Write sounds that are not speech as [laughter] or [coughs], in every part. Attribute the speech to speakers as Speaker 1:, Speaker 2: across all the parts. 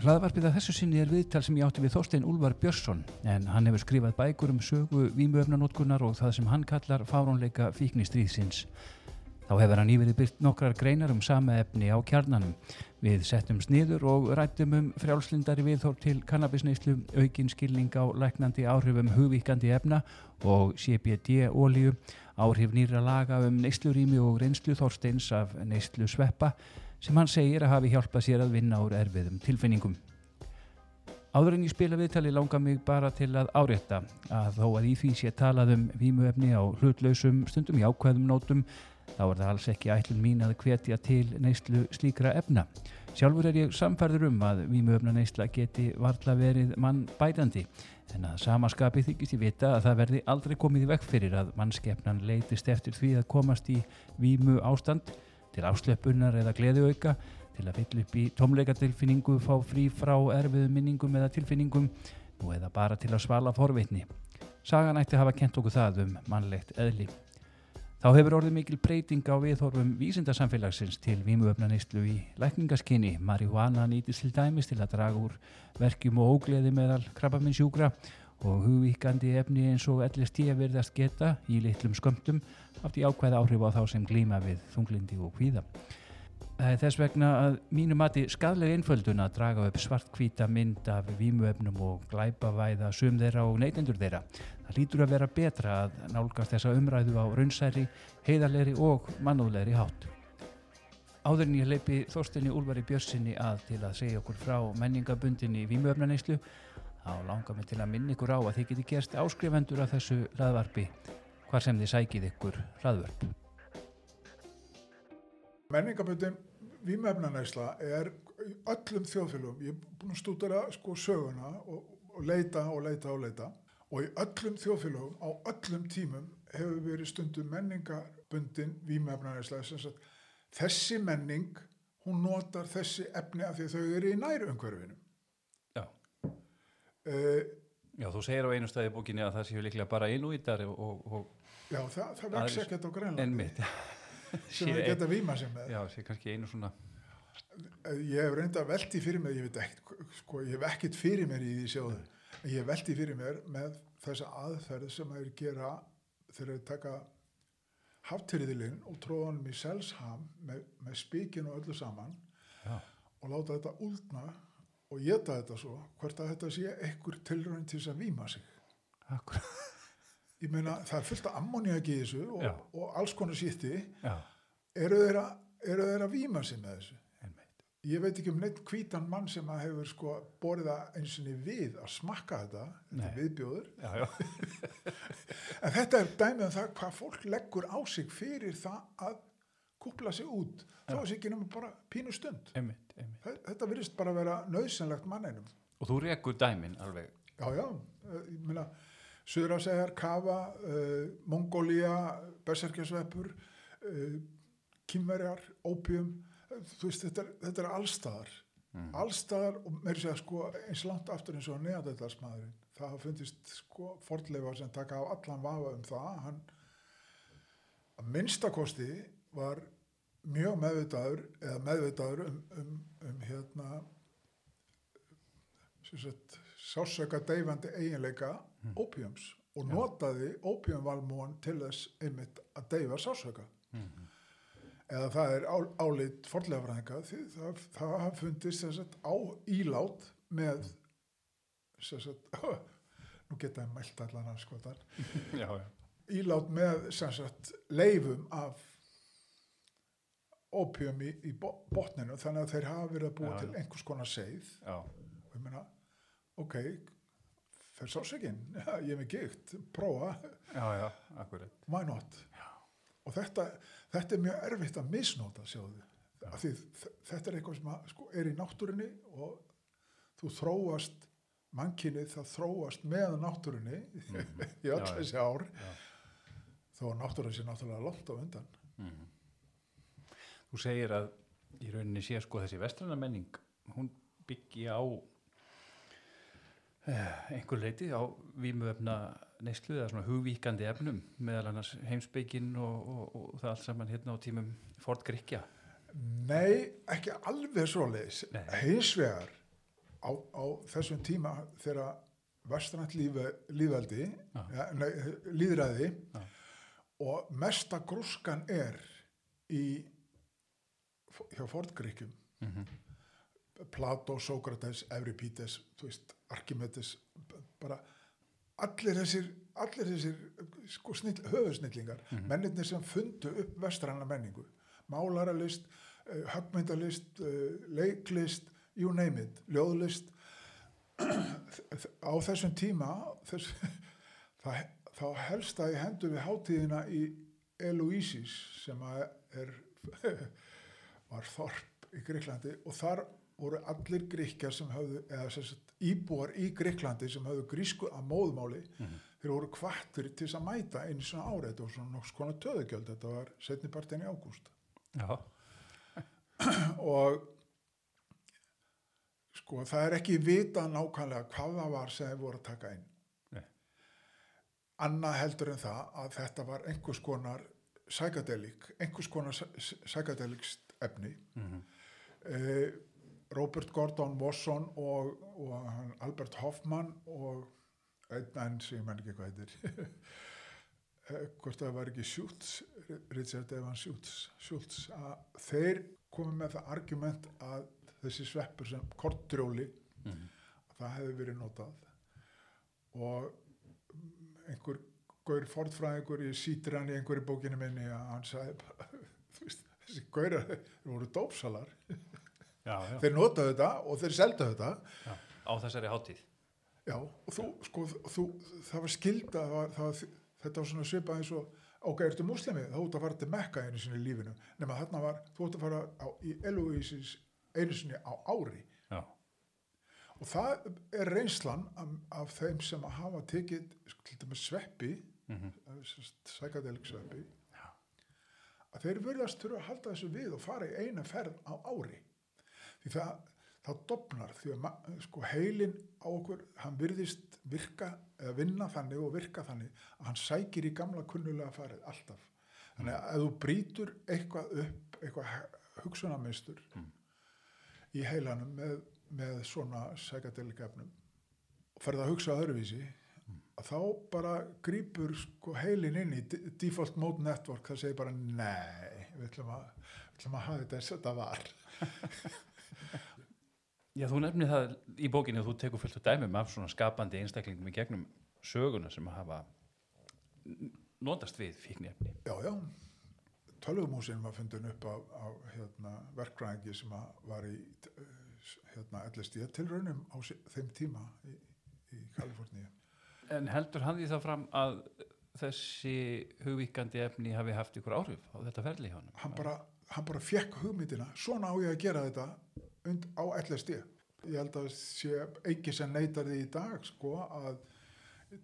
Speaker 1: Hlaðvarpið að þessu sinni er viðtal sem ég átti við Þorstein Úlvar Björnsson en hann hefur skrifað bækur um sögu vímuöfnanótkunar og það sem hann kallar fárónleika fíknistríðsins. Þá hefur hann íverið byrkt nokkrar greinar um sama efni á kjarnanum. Við settum sniður og rættum um frjálslindari viðhór til kannabisneislu, aukin skilning á læknandi áhrifum hugvíkandi efna og CBD-ólíu, áhrif nýra laga um neislurími og reynslu Þorsteins af neislu sveppa sem hann segir að hafi hjálpað sér að vinna úr erfiðum tilfinningum. Áður en ég spila viðtali langar mig bara til að árétta að þó að í því sé talað um vímuefni á hlutlausum stundum í ákveðum nótum þá er það alls ekki ætlun mín að hvetja til neyslu slíkra efna. Sjálfur er ég samfærður um að vímuöfna neysla geti varla verið mann bætandi en að samaskapi þykist ég vita að það verði aldrei komið í vekk fyrir að mannskeppnan leitist eftir því að komast í vímu ástand til afsleppunar eða gleðiauka, til að fylla upp í tómleikatilfinningu, fá frí frá erfiðum minningum eða tilfinningum og eða bara til að svala forvitni. Sagan ætti hafa kent okkur það um mannlegt eðli. Þá hefur orðið mikil breyting á viðhorfum vísindarsamfélagsins til vímuöfnaneyslu í lækningaskinni. Marihuana nýtist til dæmis til að draga úr verkjum og ógleði meðal krabbaminsjúgra og hugvíkandi efni eins og LSD verðast geta í litlum skömmtum átt í ákveða áhrif á þá sem glýma við þunglindi og hvíða. Það er þess vegna að mínu mati skadlega einföldun að draga upp svart-hvíta mynd af vímuefnum og glæpavæða sum þeirra og neytendur þeirra. Það lítur að vera betra að nálgast þessa umræðu á raunsæri, heiðarleiri og mannúðleiri hátt. Áðurinn ég leipi Þorstinni Úlvari Björnsinni að til að segja okkur frá menningabundinni vímuefnaneyslu þá langar mig til að minna ykkur á að þið geti gerst áskrifendur af þessu hlaðvarpi hvar sem þið sækið ykkur hlaðvarp.
Speaker 2: Menningabundin vímefnanæsla er öllum þjóðfélagum, ég er búin að stúdara sko söguna og, og leita og leita og leita. Og í öllum þjóðfélagum á öllum tímum hefur verið stundum menningabundin vímefnanæsla þessi menning hún notar þessi efni af því að þau eru í nærumhverfinu
Speaker 1: Uh, já, þú segir á einu staði bókinni að það séu líklega bara innúítar og, og...
Speaker 2: Já, það, það vex ekkert á grænlandi.
Speaker 1: En mitt, [laughs] já.
Speaker 2: Sem við geta výma sem með.
Speaker 1: Já, sé kannski einu svona...
Speaker 2: Ég hef reynda veldi fyrir mér, ég veit ekkert, sko, ég hef ekkert fyrir mér í því sjóðu. Ég hef veldi fyrir mér með þessa aðferð sem að er gera þegar þeir taka haftriðilinn og tróðanum í selsham með, með spíkin og öllu saman já. og láta þetta úldna og geta þetta svo hvort að þetta sé ekkur tilrönd til þess að výma sig.
Speaker 1: Akkur.
Speaker 2: ég meina það er fullt af ammoniaki í þessu og, og alls konar sýtti eru þeir að, að výma sig með þessu? Ég veit ekki um neitt kvítan mann sem að hefur sko borðið að eins og niður við að smakka þetta, þetta viðbjóður.
Speaker 1: Já, já. [laughs]
Speaker 2: en þetta er dæmið um það hvað fólk leggur á sig fyrir það að kúpla sig út. Þá er sér ekki náttúrulega bara pínu stund.
Speaker 1: Einmitt, einmitt.
Speaker 2: þetta virðist bara vera nöðsynlegt manneinum
Speaker 1: og þú rekur dæmin alveg.
Speaker 2: Já já, ég meina Suðrásæðar, Kava uh, Mongólia, Berserkjasveppur uh, Kymverjar Ópium veist, þetta, er, þetta er allstaðar mm. allstaðar og mér sé að sko eins langt aftur eins og neandellarsmaðurinn það hafa fundist sko fordleifar sem taka á allan vafa um það. Hann að minnstakosti var mjög meðvitaður eða meðvitaður um, um, um hérna sásöka deyfandi eiginleika mm. ópíums og notaði ópíumvalmúan til þess einmitt að deyfa sásöka mm -hmm. eða það er á, álit forlegafræðinga því það, það fundist sagt, á ílát með sagt, [laughs] nú geta ég mælt allan að skoða [laughs] ílát með sagt, leifum af opium í, í botninu þannig að þeir hafa verið að búa já, til einhvers konar seið
Speaker 1: já.
Speaker 2: og ég meina ok, fer sásegin [laughs] ég er með gikt, prófa. Why not? Og þetta, þetta er mjög erfitt að misnóta sjáðu. Því þetta er eitthvað sem að, sko, er í náttúrinni og þú þróast mannkinnið það þróast með náttúrinni mm. [laughs] í öll þessi ár. Þó náttúrinni sé náttúrulega langt á undan. Mm.
Speaker 1: Þú segir að í rauninni sé sko þessi vestrana menning, hún byggi á eh, einhver leiti á výmuöfna neyslu eða svona hugvíkandi efnum meðal annars heimsbyggin og, og, og það allt saman hérna á tímum Ford Grikja.
Speaker 2: Nei, ekki alveg svo leiðis. Heimsvegar á, á þessum tíma þegar vestrænt lífveldi
Speaker 1: Já.
Speaker 2: ja, líðræði
Speaker 1: Já.
Speaker 2: og mesta grúskan er í hjá Fordgríkjum
Speaker 1: Mhm.
Speaker 2: Plato, Sókrates, Euripides Archimedes bara allir þessir allir þessir sko, snill, höfusnillingar
Speaker 1: Mhm.
Speaker 2: mennirnir sem fundu upp vestræna menningu málaralist, uh, höggmyndalist uh, leiklist, you name it ljóðlist á þessum tíma þess, [laughs] það, þá helst það í hendur við hátíðina í Eloísis sem að er [laughs] var þorp í Greiklandi og þar voru allir gríkjar sem höfðu, eða sagt, íbúar í Greiklandi sem höfðu grísku að móðmáli þeir voru kvartir til þess að mæta einu svona árið, þetta var svona nokks konar töðugjöld. Þetta var setni partin í ágúst. [clears throat] Og sko það er ekki vita nákvæmlega hvað það var sem þeir voru að taka inn.
Speaker 1: Nei.
Speaker 2: annað heldur en það að þetta var einhvers konar psychedelic, einhvers konar psychedelic efni
Speaker 1: Mhm.
Speaker 2: eh, Robert Gordon Wasson og, og Albert Hoffman og einn enn sem ég menn ekki hvað heitir [laughs] Eh, hvort það var ekki Schultz Richard Evans Schultz, Schultz þeir komið með það argument að þessi sveppur sem kortrjóli
Speaker 1: Mhm.
Speaker 2: það hefði verið notað og einhver gaur fordfræðingur í í einhverju bókinu minni að hann sagði bara, [laughs] þú veist, þessi gaurar þeir voru dópsalar
Speaker 1: já, já.
Speaker 2: þeir notaðu þetta og þeir seldu þetta
Speaker 1: já. Á þessari hátíð.
Speaker 2: já, og þú, sko, þú, það var skilda það var, það þetta var svona svipað eins og ok, ertu muslimi, þá út að fara til Mekka einu sinni í lífinu, nema þarna var þú út að fara á, í Eloísis einu sinni á ári
Speaker 1: Já,
Speaker 2: og það er reynslan af, af þeim sem hafa tekið til dæmis sveppi
Speaker 1: Mhm.
Speaker 2: sækadelik sveppi að þeir verðast þurfa að halda þessu við og fara í eina ferð á ári. Því það, það dopnar því að sko, heilin á okkur hann virðist virka eða vinna þannig og virka þannig að hann sækir í gamla kunnulega farið alltaf. Þannig að ef þú brýtur eitthvað upp eitthvað hugsunarmeistur í heilanum með, með svona psychedelic efnum og ferð að hugsa öðruvísi að þá bara grýpur sko heilin inn í default mode network. Það segir bara nei við ætlum að, við ætlum að hafa þetta eins og þetta var. [laughs]
Speaker 1: Já, þú nefnir það í bókinni og þú tekur fullt af dæmum af svona skapandi einstaklingum í gegnum söguna sem hafa notast við fíknefni.
Speaker 2: já já. Tölvumúsin var fundin upp af, af hérna, verkfræðingi sem að var í eh, hérna, LSD tilraunum á þeim tíma í, í Kaliforníu
Speaker 1: En heldur hann því þá fram að þessi hugvíkandi efni hafi haft ykkur áhrif á þetta ferli hjá hann?
Speaker 2: hann bara, hann bara fekk hugmyndina. Svona á ég að gera þetta und, á LSD ég held að sé ekki sem neytar því í dag sko að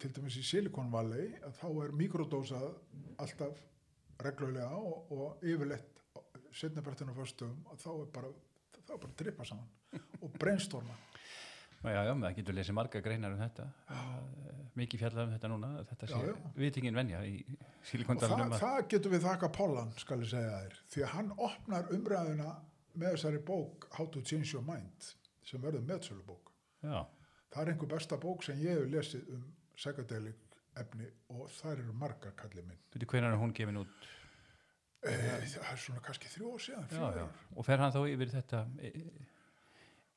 Speaker 2: til dæmis í Silicon Valley að þá er mikrodósað alltaf reglulega og, og yfirleitt setnabertinu fyrstum að þá er bara þá er bara að trippa saman og brainstorma
Speaker 1: Já, já, maður getur lesið marga greinar um þetta. Uh, mikið fjallað um þetta núna, þetta sé
Speaker 2: Já, já.
Speaker 1: vitingin venja í
Speaker 2: og það,
Speaker 1: sílikondalunum.
Speaker 2: það getur við þakka Pollan skal ég segja þér því að hann opnar umræðuna með þessari bók How to Change Your Mind sem verður meðsölubók
Speaker 1: Já,
Speaker 2: Það er einhver besta bók sem ég hef lesið um psychedelic efni og það eru margar kallið minn.
Speaker 1: veitir hvernig er hún gefin út?
Speaker 2: E, það er svona kannski
Speaker 1: Já,
Speaker 2: fjögur.
Speaker 1: já. Og fer hann þá yfir þetta?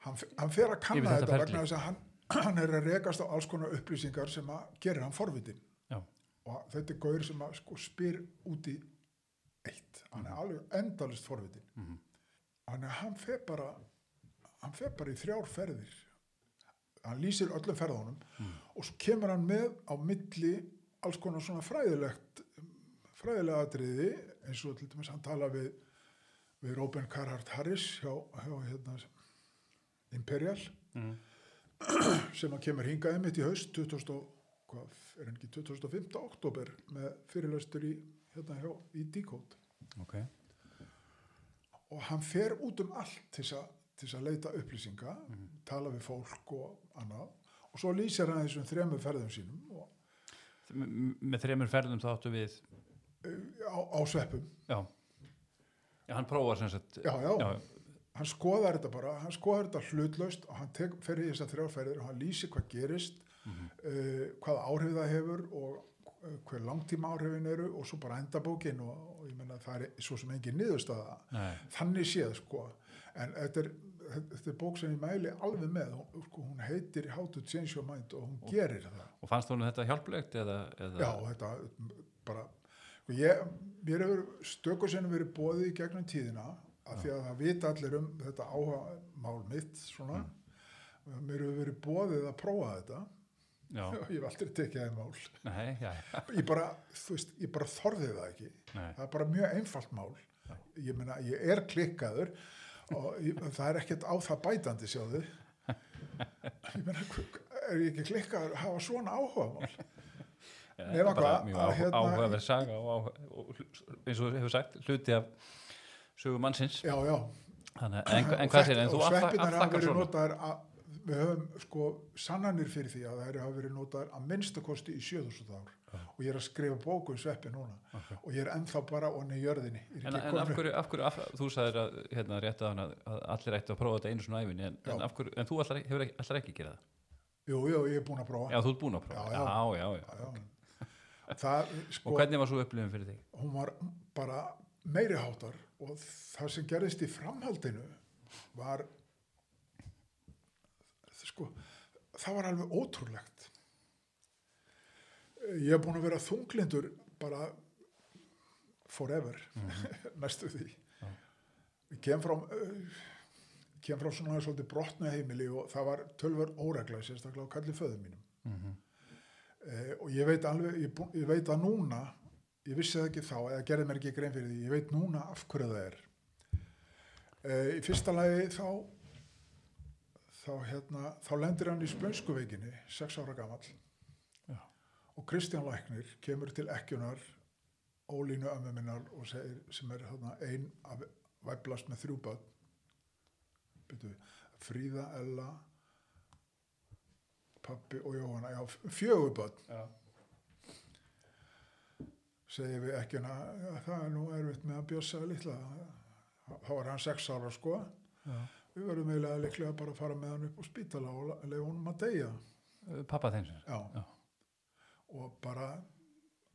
Speaker 2: Hann, hann fer að kanna
Speaker 1: þetta
Speaker 2: þetta vegna þess að hann, [clears throat] hann er að rekast á alls konar upplýsingar sem að gerir hann forvitin.
Speaker 1: Já,
Speaker 2: Og þetta er gaur sem að sko spyr út í eitt. Hann
Speaker 1: Mhm.
Speaker 2: er alveg endalist forvitin. Þannig að hann fer bara, hann fer bara í þrjár ferðir. Hann lýsir öllum ferðunum
Speaker 1: Mhm.
Speaker 2: og svo kemur hann með á milli alls konar svona fræðilegt fræðilega atriði eins og til dæmis hann tala við við Robin Carhart Harris hjá, hjá hérna, Imperial
Speaker 1: Mhm. [clears throat]
Speaker 2: sem að kemur hingað einmitt í haust 20, og- hvað, er ekki 25. oktober með fyrirlestur í, hérna hjá, í Decode
Speaker 1: ok.
Speaker 2: og hann fer út um allt til þess að, leita upplýsinga tala við fólk og annað og svo lýsir hann þessum þremur ferðum sínum
Speaker 1: Með þremur ferðum þá áttu við,
Speaker 2: á, á sveppum
Speaker 1: já. Já, hann prófar sem sagt.
Speaker 2: já, já,
Speaker 1: Já,
Speaker 2: hann skoðar þetta bara, hann skoðar þetta hlutlaust og hann tek, fer í þessar þrjáferðir og hann lýsir hvað gerist
Speaker 1: Mhm.
Speaker 2: uh, hvaða áhrif það hefur og uh, hver langtíma áhrifin eru og svo bara enda bókin og, og ég menna það er svo sem engin niðurstaða.
Speaker 1: Nei.
Speaker 2: þannig séð sko. En þetta er, þetta er bók sem ég mæli alveg með, hún, sko, hún heitir How to Change Your Mind og hún gerir það.
Speaker 1: Og fannst þú þetta hjálplegt eða, eða?
Speaker 2: Já, þetta bara sko, ég, mér hefur stöku sem verið bóðið í gegnum tíðina af því að það vita allir um þetta áhuga mál mitt svona. Mér hefur verið bóðið að prófa þetta.
Speaker 1: Já, [laughs]
Speaker 2: ég hef aldrei tekið það í mál.
Speaker 1: Nei, já, já, [laughs]
Speaker 2: ég bara, þú veist, ég bara þorði það ekki.
Speaker 1: Nei,
Speaker 2: það er bara mjög einfalt mál. Ég meina, ég er klikkaður og ég, það er ekkert á það bætandi sjáðu. Ég meina, er ég ekki klikkaður að hafa svona áhuga mál? [laughs]
Speaker 1: Já,
Speaker 2: Nema
Speaker 1: bara mjög
Speaker 2: hérna-
Speaker 1: áhugaverð saga og, og hl- eins og þú hefur sagt hluti af sögu mannsins.
Speaker 2: Já, já,
Speaker 1: Þannig, en, en hvað sér, en þú
Speaker 2: verið
Speaker 1: svona
Speaker 2: við höfum sko sannanir fyrir því að þær hafa verið notaðar að minnstakosti í 7000 ár. Og ég er að skrifa bóku um sveppi núna. Og ég er ennþá bara onni í jörðinni. Er
Speaker 1: En, en af hverju, af hverju af, þú sagðir að, hérna, rétt að, allir ættu að prófa þetta einu svona æfinni en, en, hverju, en þú allar, hefur allar ekki gera það?
Speaker 2: Jú, jú, ég er búin að prófa.
Speaker 1: Já, þú ert búin að prófa.
Speaker 2: Já, já.
Speaker 1: já, já.
Speaker 2: það, sko,
Speaker 1: Og hvernig var svo upplifin fyrir þig?
Speaker 2: hún var bara meiri háttar og það sem gerðist í framhaldinu var sko það var alveg ótrúlegt. Ég hef búin að vera þunglindur bara forever [laughs] næstu því. Ég kem frá uh, kem frá svona svolítið brotnu heimili og það var tölver óregla sérstaklega á kalli föðu mínum.
Speaker 1: Mm
Speaker 2: eh, og ég veit alveg, ég, ég veit að núna ég vissi það ekki þá, eða gerði mér ekki grein fyrir því, ég veit núna af hverju það er. Eh, í fyrsta lagi þá þá hérna þá lendir hann í spönskuveikinni sex ára gamall.
Speaker 1: Já.
Speaker 2: og Kristján Læknir kemur til ekkjunar ólínu ömmu minnar og segir, sem er þarna ein að væplast með þrjú börn. Byrju, Fríða, Ella pappi og Jóhanna. Já, fjögur börn.
Speaker 1: Já.
Speaker 2: Segir við ekki hana það er nú erfitt með að bjössa litla. Þá var hann sex ára sko.
Speaker 1: Já.
Speaker 2: við verðum eiginlega líklega bara að fara með hann upp á spítala og leiða honum að deyja.
Speaker 1: Pappa þeim
Speaker 2: já.
Speaker 1: Já.
Speaker 2: og bara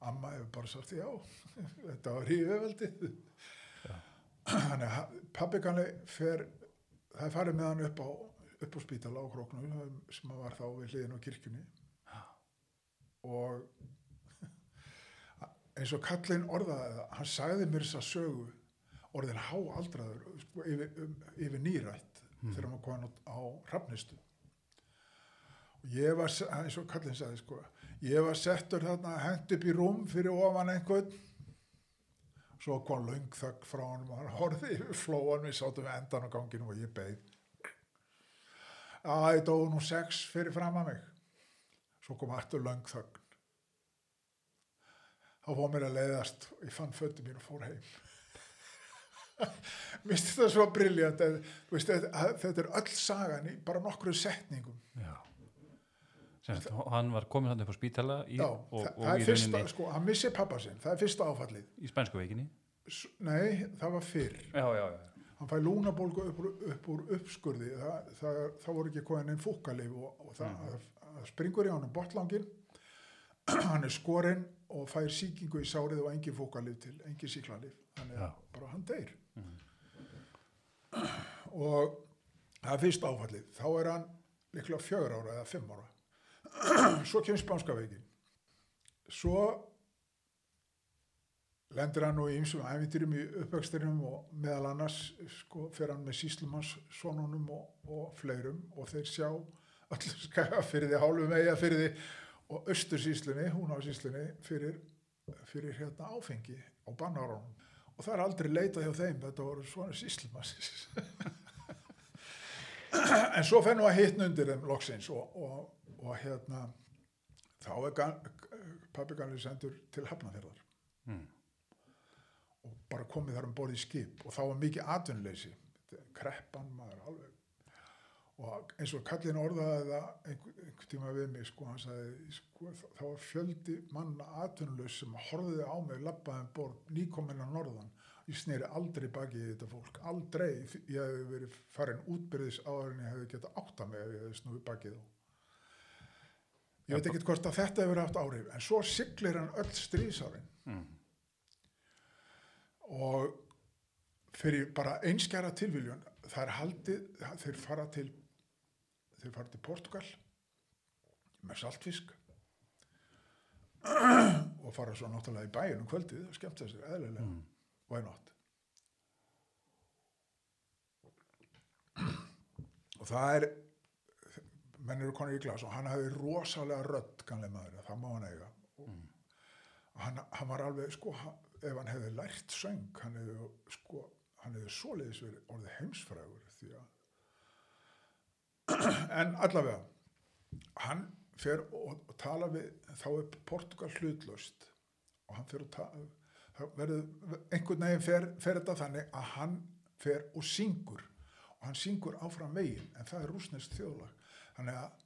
Speaker 2: amma hefur bara sagt já [laughs] þetta var ríðveldi þannig að pappi kanni fer það er farið með hann upp á upp á spítala á króknum sem var þá við hliðin á kirkjunni. Og eins og kallinn orðaði það, hann sagði mér þess að sögu orðin háaldraður sko, yfir, um, yfir nýrætt þegar hann var komin á, hrafnistu. Og ég var eins og kallinn sagði sko, ég var settur þarna hend upp í rúm fyrir ofan einhvern. Svo kom löng þögg frá honum og hann horfði yfir flóan við sátum endan á ganginu og ég beið. Að ég dói nú sex fyrir fram að mig. Svo kom aftur löng þögn þá fór mér að leiðast og ég fann föttu mín og fór heim. [laughs] Misti þetta svo briljant þetta, þetta er öll sagan í bara nokkru setningum.
Speaker 1: Já. Semst, hann var komin hann upp á spítala í,
Speaker 2: Já,
Speaker 1: og,
Speaker 2: það,
Speaker 1: og
Speaker 2: það
Speaker 1: í
Speaker 2: er fyrsta,
Speaker 1: rauninni
Speaker 2: sko, hann missi pappa sinn. Það er fyrsta áfallið.
Speaker 1: Í spænsku veikinni?
Speaker 2: Nei, það var fyrr.
Speaker 1: Já, já, já.
Speaker 2: hann fæ lúnabólgu upp, upp úr uppskurði. Það, það, það voru ekki komin einn fúkalif og, og það, það springur í honum botlangin [clears throat] hann er skorinn og fær sýkingu í sárið og engin fúkalif til, engin síklarlif þannig að bara hann deyr. [clears throat] Og það er fyrst áfallið. Þá er hann líklega fjögur ára eða fimm ára. [clears throat] Svo kemur spánska veikin. Svo lendir hann nú í ymsum æfintyrum í uppvextinum og meðal annars sko, fer hann með síslumanns sonunum og, og fleirum. Og þeir sjá allir [laughs] skaga fyrir því hálfum eiga fyrir því og austur síslunni, hún á síslunni fyrir, fyrir hérna áfengi á bannárunum og það er aldrei leitað hjá þeim, þetta voru svona síslumanns [laughs] en svo fer nú að hitna undir þeim loksins og, og, og hérna þá er pabbi ganlega sendur til Hafnafjörðar
Speaker 1: Mm.
Speaker 2: og bara komið þar um borð í skip og þá var mikið atvinnleysi kreppan maður alveg og eins og kallin orðaði það einhver, einhver tíma við mig sko, sagði, sko, það var fjöldi manna atvinnulegs sem horfiði á mig labbaði um borð nýkominn á norðan. Ég sneri aldrei baki í þetta fólk aldrei, ég hef verið farin útbyrðis áður en ég hef getað átta mig ef ég hef snúið bakið á ég veit ekkert hvort að þetta hefur haft áhrif en svo siglir hann öll stríðsárin.
Speaker 1: Mm.
Speaker 2: og fyrir bara einskjara tilviljun er haldið, þeir fara til þeir fara til Portugal með saltfisk og fara svo náttúrulega í bæin um kvöldið og skemmta sér eðlilega
Speaker 1: Mm.
Speaker 2: why not og það er menn eru konur í glas og hann hafi rosalega rödd kannlega maður, það má hann eiga og
Speaker 1: Mm.
Speaker 2: hann, hann var alveg sko, ef hann hefði lært söng hann hefði sko hann hefði svoleiðis verið orðið heimsfrægur því að [clears throat] en allavega hann fer og, og tala við þá er Portugal hlutlöst og hann fer og tala verður, einhvern veginn fer, fer þetta þannig að hann fer og syngur og hann syngur áfram veginn en það er rúsnest þjóðlag. Þannig að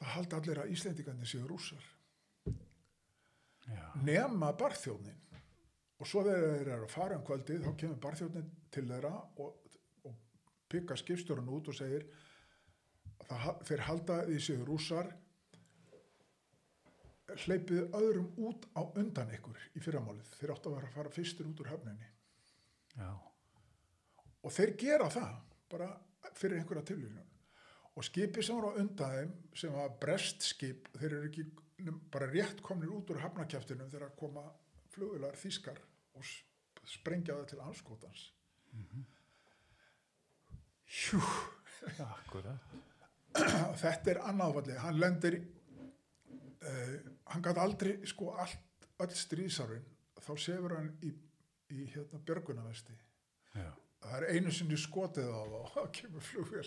Speaker 2: það haldi allir að Íslendingarnir séu rússar.
Speaker 1: Já.
Speaker 2: nema barþjóðnin og svo þegar þeir eru að fara um kvöldið þá kemur barþjóðnin til þeirra og, og pikka skipstjórun út og segir það, þeir halda því séu rússar hleypið öðrum út á undan ykkur í fyrramálið. Þeir áttu að vera að fara fyrstur út úr höfninni.
Speaker 1: Já.
Speaker 2: og þeir gera það bara fyrir einhverja tilvíðun og skipið sem var á undan þeim sem var brest skip þeir eru ekki bara rétt komnir út úr hafnakjæftinu þegar koma flugular þýskar og sprengja það til anskotans hjú
Speaker 1: Akkurat. [clears throat]
Speaker 2: þetta er annáfalli hann lendir uh, hann gæti aldrei sko allt, öll stríðsárin þá sefur hann í, í hérna björgunavesti það er einu sinni skotið á það og það kemur flugvél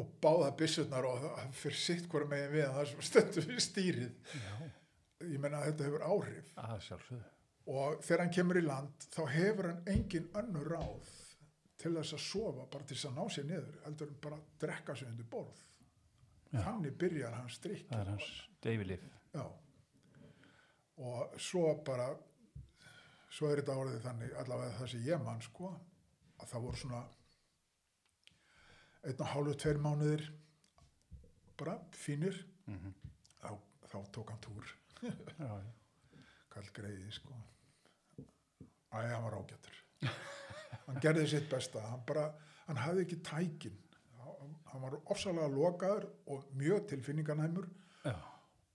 Speaker 2: og báða byssurnar og það fyrir sitt hvora megin við það sem stendur við stýrið.
Speaker 1: Já.
Speaker 2: ég menna að þetta hefur áhrif.
Speaker 1: Að
Speaker 2: og þegar hann kemur í land þá hefur hann engin önnur ráð til þess að sofa bara til þess að ná sér niður heldur hann bara að drekka sig undir borð. Þannig byrjar hans drikk
Speaker 1: Það er hans deyfilif.
Speaker 2: Og svo bara, svo er þetta orðið þannig, allavega það sem ég mann sko, að það voru svona einn og hálfu, tveir mánuðir, bara fínir,
Speaker 1: Mm
Speaker 2: þá, þá tók hann túr, [laughs] kall greiði sko. Æ, hann var ágættur. hann gerði sitt besta, hann bara, hann hafði ekki tækin, hann var ofsalega lokaður og mjög tilfinninganæmur.
Speaker 1: Já.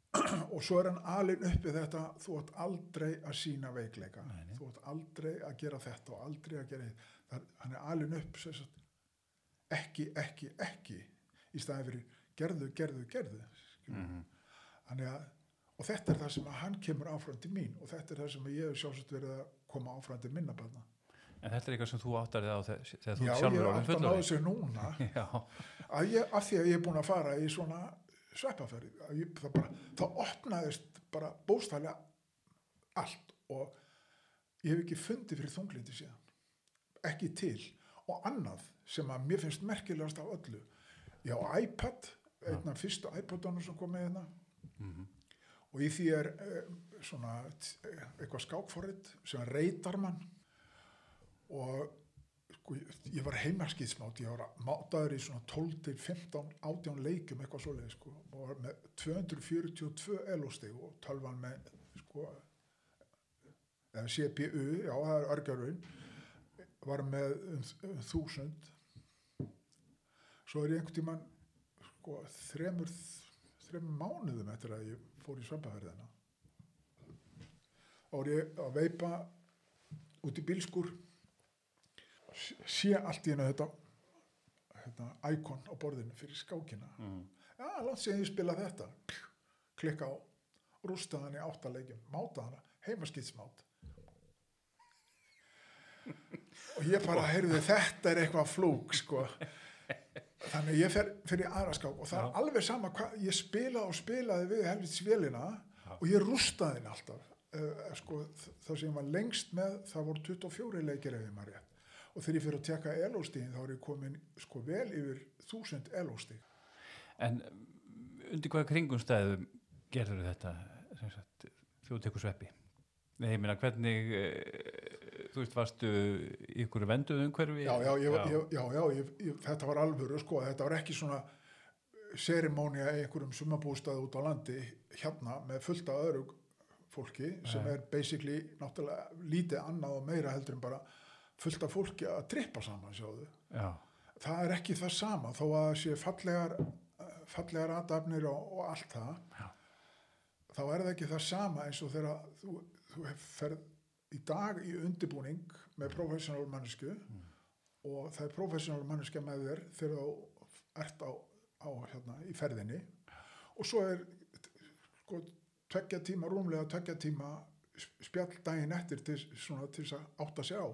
Speaker 1: [clears throat]
Speaker 2: og svo er hann alin uppi þetta þú átt aldrei að sína veikleika.
Speaker 1: Nei, nei.
Speaker 2: þú átt aldrei að gera þetta og aldrei að gera það, hann er alin upp sagt, ekki, ekki, ekki í staðin fyrir gerðu, gerðu, gerðu
Speaker 1: Mm
Speaker 2: Þannig að, og þetta er það sem hann kemur áfram til mín og þetta er það sem ég hef sjálfsagt verið að koma áfram til minna barna
Speaker 1: En þetta er eitthvað sem þú áttar þig á þe- þegar þú
Speaker 2: Já,
Speaker 1: ert
Speaker 2: ég
Speaker 1: sjálfur
Speaker 2: er
Speaker 1: orðin
Speaker 2: alltaf náðu
Speaker 1: fullorðin.
Speaker 2: sig núna. [laughs]
Speaker 1: Já.
Speaker 2: að ég, af því að ég er búin að fara í svona ég, það bara, það opnaðist bara bóstælega allt og ég hef ekki fundið fyrir þunglindi síðan. Ekki til. Og annað sem að mér finnst merkilegast af öllu ég á iPad einn af fyrstu iPadunum sem kom með hérna.
Speaker 1: Mm
Speaker 2: og í því er eh, svona eh, eitthvað skákforrið sem reytar mann og sko, ég- var heimaskýðsmátt ég var mátaður í svona 12 til 15 átján leikjum eitthvað svoleið sko, og var með 242 elostig og tölvan með sko CPU, já það er örgjörun var með um, um þúsund. Svo er ég einhvern tímann sko þremur þremur mánuðum eftir að ég fór í svempaferðina og er ég að veipa út í bílskur sé- allt í hennu þetta hérna, íkon á borðinu fyrir skákina.
Speaker 1: Mm.
Speaker 2: já, langt séð ég spila þetta. Klikka á, rústa hann í áttalegjum máta hana, heimaskýtsmát og ég bara heyrði þetta er eitthvað flúk sko. Þannig ég fer fyrir aðra skák og það er
Speaker 1: Já.
Speaker 2: alveg sama hvað ég spilaði og spilaði við helvits vélina og ég rústaði henni alltaf. Uh, sko, það sem ég var lengst með það voru 24 leikir ef ég maður rétt og þegar ég fyrir að teka elóstíðin þá er ég komin sko vel yfir 1000 elóstíð
Speaker 1: En um, undir hvaða kringumstæðum gerður þetta sem sagt, þú tekur sveppi? Nei, ég meina hvernig uh, þú veist, varstu ykkur venduð umhverfi?
Speaker 2: já, já, ég, já. Ég, já, já ég, ég, þetta var alvöru sko, þetta var ekki svona serimónia í einhverjum sumabústað út á landi hérna með fullt af öðru fólki sem er basically náttúrulega lítið annað og meira heldur en bara fullt af fólki að trippa saman sjáðu.
Speaker 1: Já,
Speaker 2: Það er ekki það sama þó að sé fallegar fallegar aðdafnir og, og allt það
Speaker 1: Já.
Speaker 2: þá er það ekki það sama eins og þegar þú, þú ferð í dag í undibúning með professional mannesku og það er professional manneska með þér þegar þú ert á, á hérna, í ferðinni og svo er sko, tveggja tíma, rúmlega tveggja tíma spjall daginn eftir til, svona, til þess að átta sig á.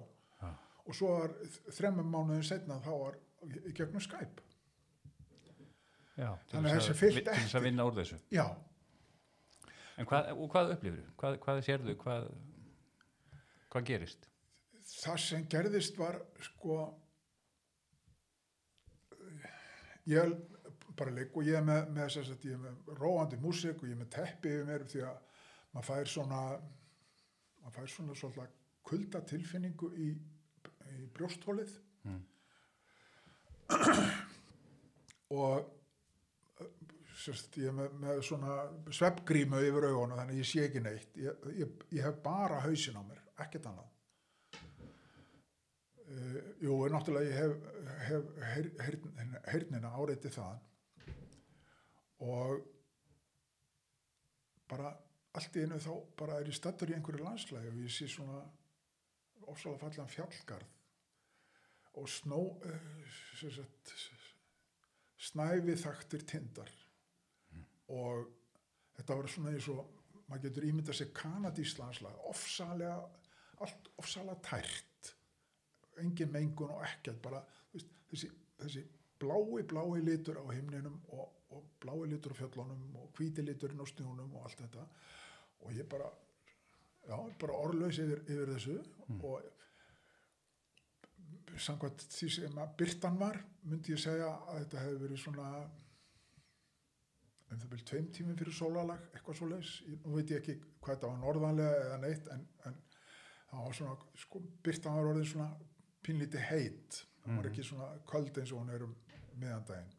Speaker 2: Og svo er þremmum mánuðin setna þá var í gegnum Skype
Speaker 1: já.
Speaker 2: Þannig að
Speaker 1: þess
Speaker 2: þessi fyllt
Speaker 1: til þess
Speaker 2: eftir.
Speaker 1: að vinna úr þessu.
Speaker 2: já,
Speaker 1: En hvað, hvað upplifir þú? Hvað, hvað sérðu? Hvað, hvað gerist?
Speaker 2: það sem gerðist var sko ég bara leik og ég er með, með er með róandi músík og ég er með teppi yfir mér því að maður fær svona maður fær svona svolítið kulda tilfinningu í, í brjósthólið
Speaker 1: Mm. [clears throat]
Speaker 2: og sérst, ég er með, með svona sveppgrímu yfir augunum þannig að ég sé ekki neitt. Ég, ég, ég hef bara hausin á mér, ekkert annað. Uh, jú, náttúrulega ég hef, hef her, her, hernina áreiti það og bara allt í einu þá bara er ég stattur í einhverju landslægi og ég sé svona ofsalega fallan fjallgarð og snó sem sagt, snæfi þaktir tindar. Og þetta var svona eins og maður getur ímyndað sér kanadíslandslag ofsalega allt ofsalega tært. Engin mengun og ekkert bara veist, þessi, þessi blái blái litur á himninum og, og blái litur á fjöllunum og hvíti liturinn á snjónum og allt þetta. Og ég bara já, bara orðlaus yfir, yfir þessu og samkvæmt því sem að byrtan var myndi ég segja að þetta hefði verið svona um það byrjum tveim tímum fyrir sólalag eitthvað svo leis, nú veit ég ekki hvað þetta var norðanlega eða neitt en, en það var svona, sko, byrtan var orðið svona pínlítið heit. Það var ekki svona köld eins og hún er um miðandaginn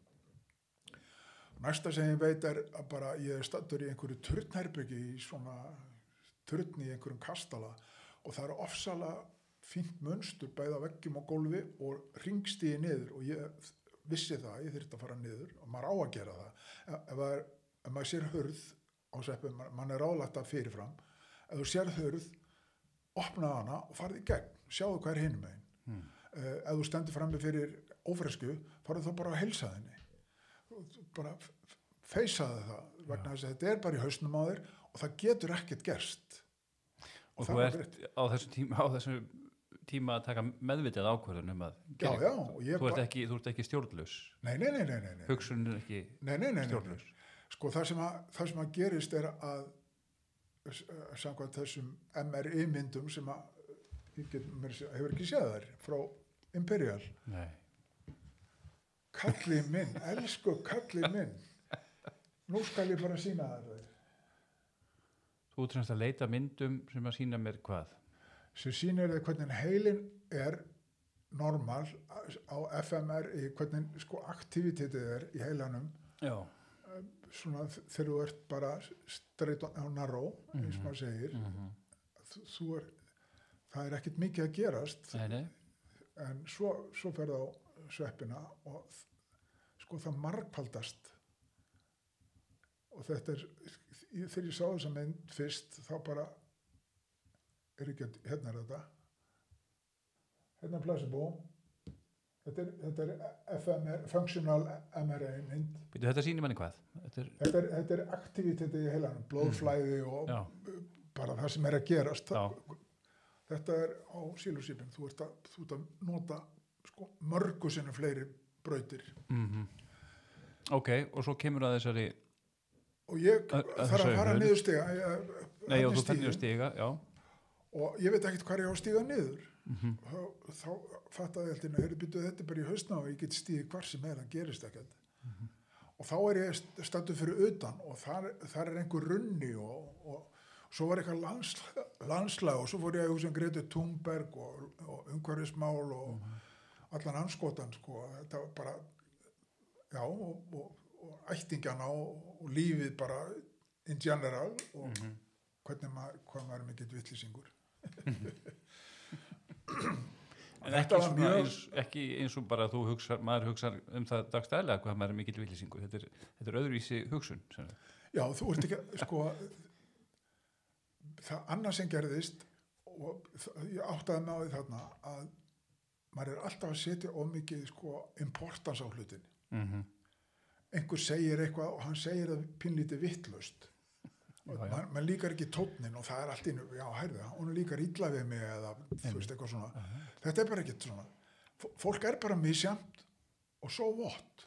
Speaker 2: næsta sem ég veit er að bara ég er stattur í einhverju turnherbyggi í svona turn í einhverjum kastala og það er ofsalega fínt mönstur bæða veggjum á gólfi og ringstíði niður og ég vissi það, ég þurfti að fara niður og maður á að gera það. Ef, er, ef maður sér hurð á seppu, mann man er ráðlagt að fyrirfram ef þú sér hurð opnaði hana og farði í gegn. Sjáðu hvað er hinum megin.
Speaker 1: Hmm.
Speaker 2: uh, ef þú stendur frammi fyrir ófresku farðu þá bara að helsa þenni bara feysaði það vegna þess að þetta er bara í hausnum á þér og það getur ekkert gerst.
Speaker 1: Og
Speaker 2: það
Speaker 1: þú ert á þessum tíma, á þessum tíma að taka meðvitað ákvörðun um að
Speaker 2: já, já,
Speaker 1: þú, ert ekki, þú ert ekki stjórnlaus.
Speaker 2: nei, nei, nei, nei, nei, nei.
Speaker 1: Hugsun er ekki
Speaker 2: Nei, nei, nei, nei, nei.
Speaker 1: stjórnlaus.
Speaker 2: Sko það sem, að, það sem að gerist er að samkvæmt þessum MRI myndum sem að get, hefur ekki séð þær frá Imperial
Speaker 1: Nei.
Speaker 2: Kalli minn, elsku kalli minn Nú skal ég bara sína þær
Speaker 1: Þú semst að leita myndum sem að sína mér hvað?
Speaker 2: Sem sýnir þið hvernig heilin er normal á FMRI, hvernig sko aktivitetið er í heilanum.
Speaker 1: Já.
Speaker 2: svona þegar þú ert bara straight on, narrow, eins og maður segir
Speaker 1: Mm
Speaker 2: þú, þú er, það er ekkert mikið að gerast.
Speaker 1: Nei, nei.
Speaker 2: en svo, svo ferð á sveppina og sko það margfaldast. Og þetta er í- þegar ég sá þessa mynd fyrst þá bara er ekki að, hérna er þetta. Hérna er placebo. Þetta er, þetta er FMR, functional MRA mynd.
Speaker 1: Býtu, þetta sýnir manni hvað? Þetta er,
Speaker 2: þetta er, þetta er aktiviteti í heilanum blóðflæði og
Speaker 1: já,
Speaker 2: bara það sem er að gerast.
Speaker 1: Já.
Speaker 2: þetta er á sílusípin þú ert að, þú ert að nota sko, mörgu sinni fleiri brautir.
Speaker 1: Mm ok, og svo kemur að þessari
Speaker 2: og ég þarf að fara niður stiga
Speaker 1: nei, og þú fennir stiga, já
Speaker 2: og ég veit ekkert hvað ég á að stiga niður.
Speaker 1: Mm
Speaker 2: þá, þá fattaði ég alltaf heyrðu byttu þetta bara í hausna og ég get stigið hvar sem er það gerist ekkert. Og þá er ég stattur fyrir utan og þar, þar er einhver runni og, og svo var eitthvað landsla, landslag og svo fór ég að hugsa um Greta Thunberg og umhverfismál og allan anskotan sko, þetta var bara já, og, og, og og, og lífið bara in general og hvernig maður, hvað maður er mikill vittlýsingur
Speaker 1: En
Speaker 2: Þetta
Speaker 1: ekki,
Speaker 2: var
Speaker 1: svona,
Speaker 2: mjög-
Speaker 1: eins, ekki eins og bara þú hugsar, maður hugsar um það dagstæðlega hvað maður er mikill villisingur. Þetta er, þetta er öðruvísi hugsun. sem-
Speaker 2: Já, þú ert ekki, sko, það annað sem gerðist og ég áttaði með á því þarna að maður er alltaf að setja ómikið, sko, importans á hlutin.
Speaker 1: Mm
Speaker 2: Einhver segir eitthvað og hann segir það pínlítið vittlust.
Speaker 1: Já, já.
Speaker 2: Man, líkar ekki tónnin og það er allt innu, já, heyrðu, hún líkar illa við mig eða, þú veist, eitthvað svona. Þetta er bara ekkert svona. Fólk er bara misjamt og svo vott.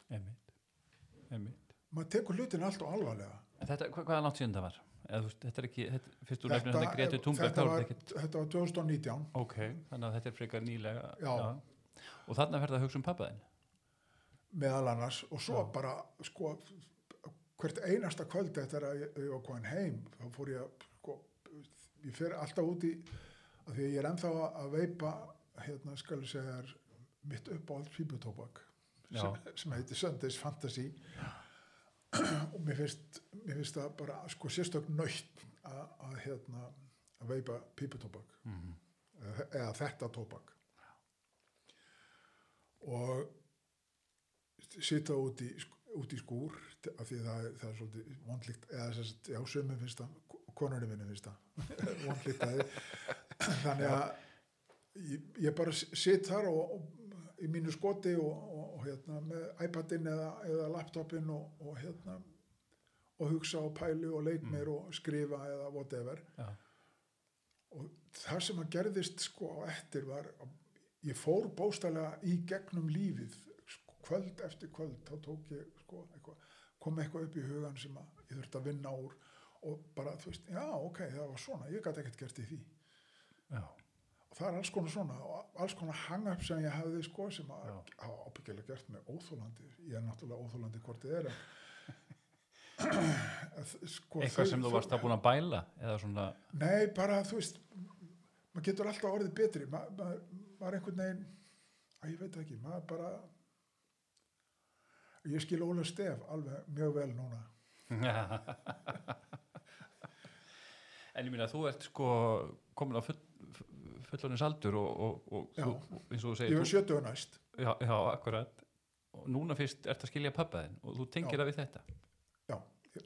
Speaker 2: Maður tekur hlutin allt og alvarlega.
Speaker 1: Þetta, hvað, hvaða langt síðan það var? Eða, þetta er ekki, þetta, fyrst þú nefnir þetta Gretu þá
Speaker 2: þetta, var,
Speaker 1: þetta ekkit,
Speaker 2: þetta var 2019.
Speaker 1: ok, þannig að þetta er frekar nýlega.
Speaker 2: Já.
Speaker 1: Og þarna ferða að hugsa um pappaðinn.
Speaker 2: meðal annars og svo
Speaker 1: Já.
Speaker 2: bara sko hvert einasta kvöld eftir að ég, var komin heim þá fór ég að sko, ég fer alltaf út í að því að ég er ennþá að- veipa hérna skal ég segja þér mitt uppáhald fíbutóbak
Speaker 1: Já.
Speaker 2: sem, sem heitir Sundays Fantasy. Og mér finnst mér finnst það bara sko sérstök nöytt að, að hérna að veipa píputóbak.
Speaker 1: Mm
Speaker 2: eða, eða þetta tóbak. Og sita út í, sk- út í skúr af því það, það er svolítið vondlíkt eða þess að, já, sömum finnst það konunni minni finnst það [laughs] vondlíkt að þannig að ég, ég bara s- sit þar og, og í mínu skoti og, og, og hérna með iPadin eða, eða laptopin og, og hérna og hugsa og pæli og leik mér og skrifa eða whatever.
Speaker 1: Já.
Speaker 2: og það sem að gerðist sko á eftir var ég fór bóstalega í gegnum lífið sko, kvöld eftir kvöld þá tók ég sko eitthvað, kom eitthvað upp í hugan sem að ég þurfti að vinna úr og bara þú veist, já ok, það var svona ég gæti ekkert gert í því
Speaker 1: Já.
Speaker 2: og það er alls konar svona alls konar hang-up sem ég hafði sko sem að hafa ábyggilega gert með óþólandi ég er náttúrulega óþólandi hvort þið er en [coughs] sko,
Speaker 1: Eitthvað sem þú varst að búin að bæla eða svona,
Speaker 2: Nei, bara þú veist maður getur alltaf orðið betri Ma, maður maður einhvern veginn að ég veit ekki, maður bara ég skil Óla Stef alveg mjög vel núna [laughs]
Speaker 1: en ég minna þú ert sko komin á full, fullonins aldur og, og, og
Speaker 2: Já.
Speaker 1: þú, eins og þú
Speaker 2: ég
Speaker 1: segir
Speaker 2: var
Speaker 1: þú,
Speaker 2: sjötugu næst
Speaker 1: já, já, akkurat og núna fyrst ert að skilja pappaðinn og þú tengir
Speaker 2: Já.
Speaker 1: það við þetta
Speaker 2: Já.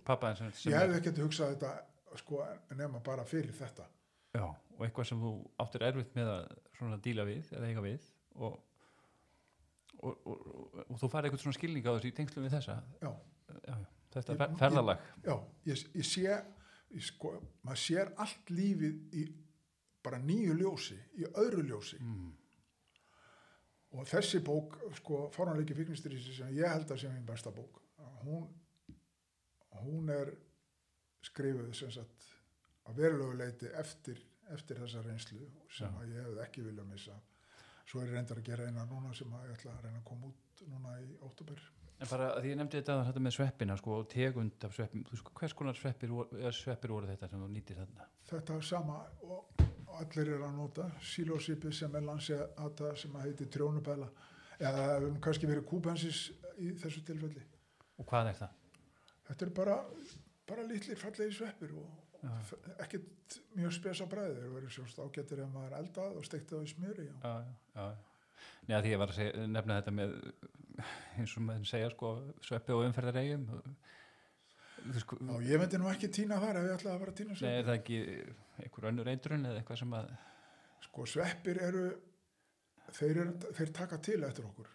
Speaker 1: pappaðinn sem, sem
Speaker 2: ég hefði ekkert hugsað þetta sko, nema bara fyrir þetta
Speaker 1: já, og eitthvað sem þú áttir erfitt með að svona díla við eða eiga við og og, og, og, og þú farið eitthvað svona skilning á þessu í tengslum við þessa?
Speaker 2: Já,
Speaker 1: já, þetta
Speaker 2: Ég-
Speaker 1: fer, ferðalag.
Speaker 2: já ég, ég sé ég sko, maður sér allt lífið í bara nýju ljósi í öðru ljósi.
Speaker 1: Mm.
Speaker 2: og þessi bók sko, fáránleiki fíknistrísi sem ég held að sé mín besta bók hún hún er skrifuð sem sagt að verulegu leiti eftir, eftir þessa reynslu sem ég hefði ekki viljað missa svo er ég reyndar að gera eina núna sem ég ætla að reyna að koma út núna í óttúber
Speaker 1: En bara því ég nefndi þetta, þetta með sveppina sko, og tegund af sveppin, þú sko, hvers konar sveppir, sveppir voru þetta sem þú nýtir þarna?
Speaker 2: þetta er sama og allir eru að nota sílósipi sem er landsjata sem að heiti trjónubæla eða nú kannski verið kúpensis í þessu tilfelli
Speaker 1: Og hvað er það?
Speaker 2: Þetta er bara, bara litlir fallegi sveppir og ekkert mjög spes á bræði. Þeir verður sjóst ágættir ef maður eldað og steikti það í smjöri. Já.
Speaker 1: Já, já. Nei, að því ég var að segja, nefna þetta með, eins og maður segja, sko, sveppi og umferðaregjum. Þú sko,
Speaker 2: ég myndi nú ekki tína þar ef ég ætlaði að vera að tína
Speaker 1: nei, er
Speaker 2: sveppi.
Speaker 1: það ekki einhver önnur eindrun eða eitthvað sem að,
Speaker 2: Sko sveppir eru, þeir, eru, þeir taka til eftir okkur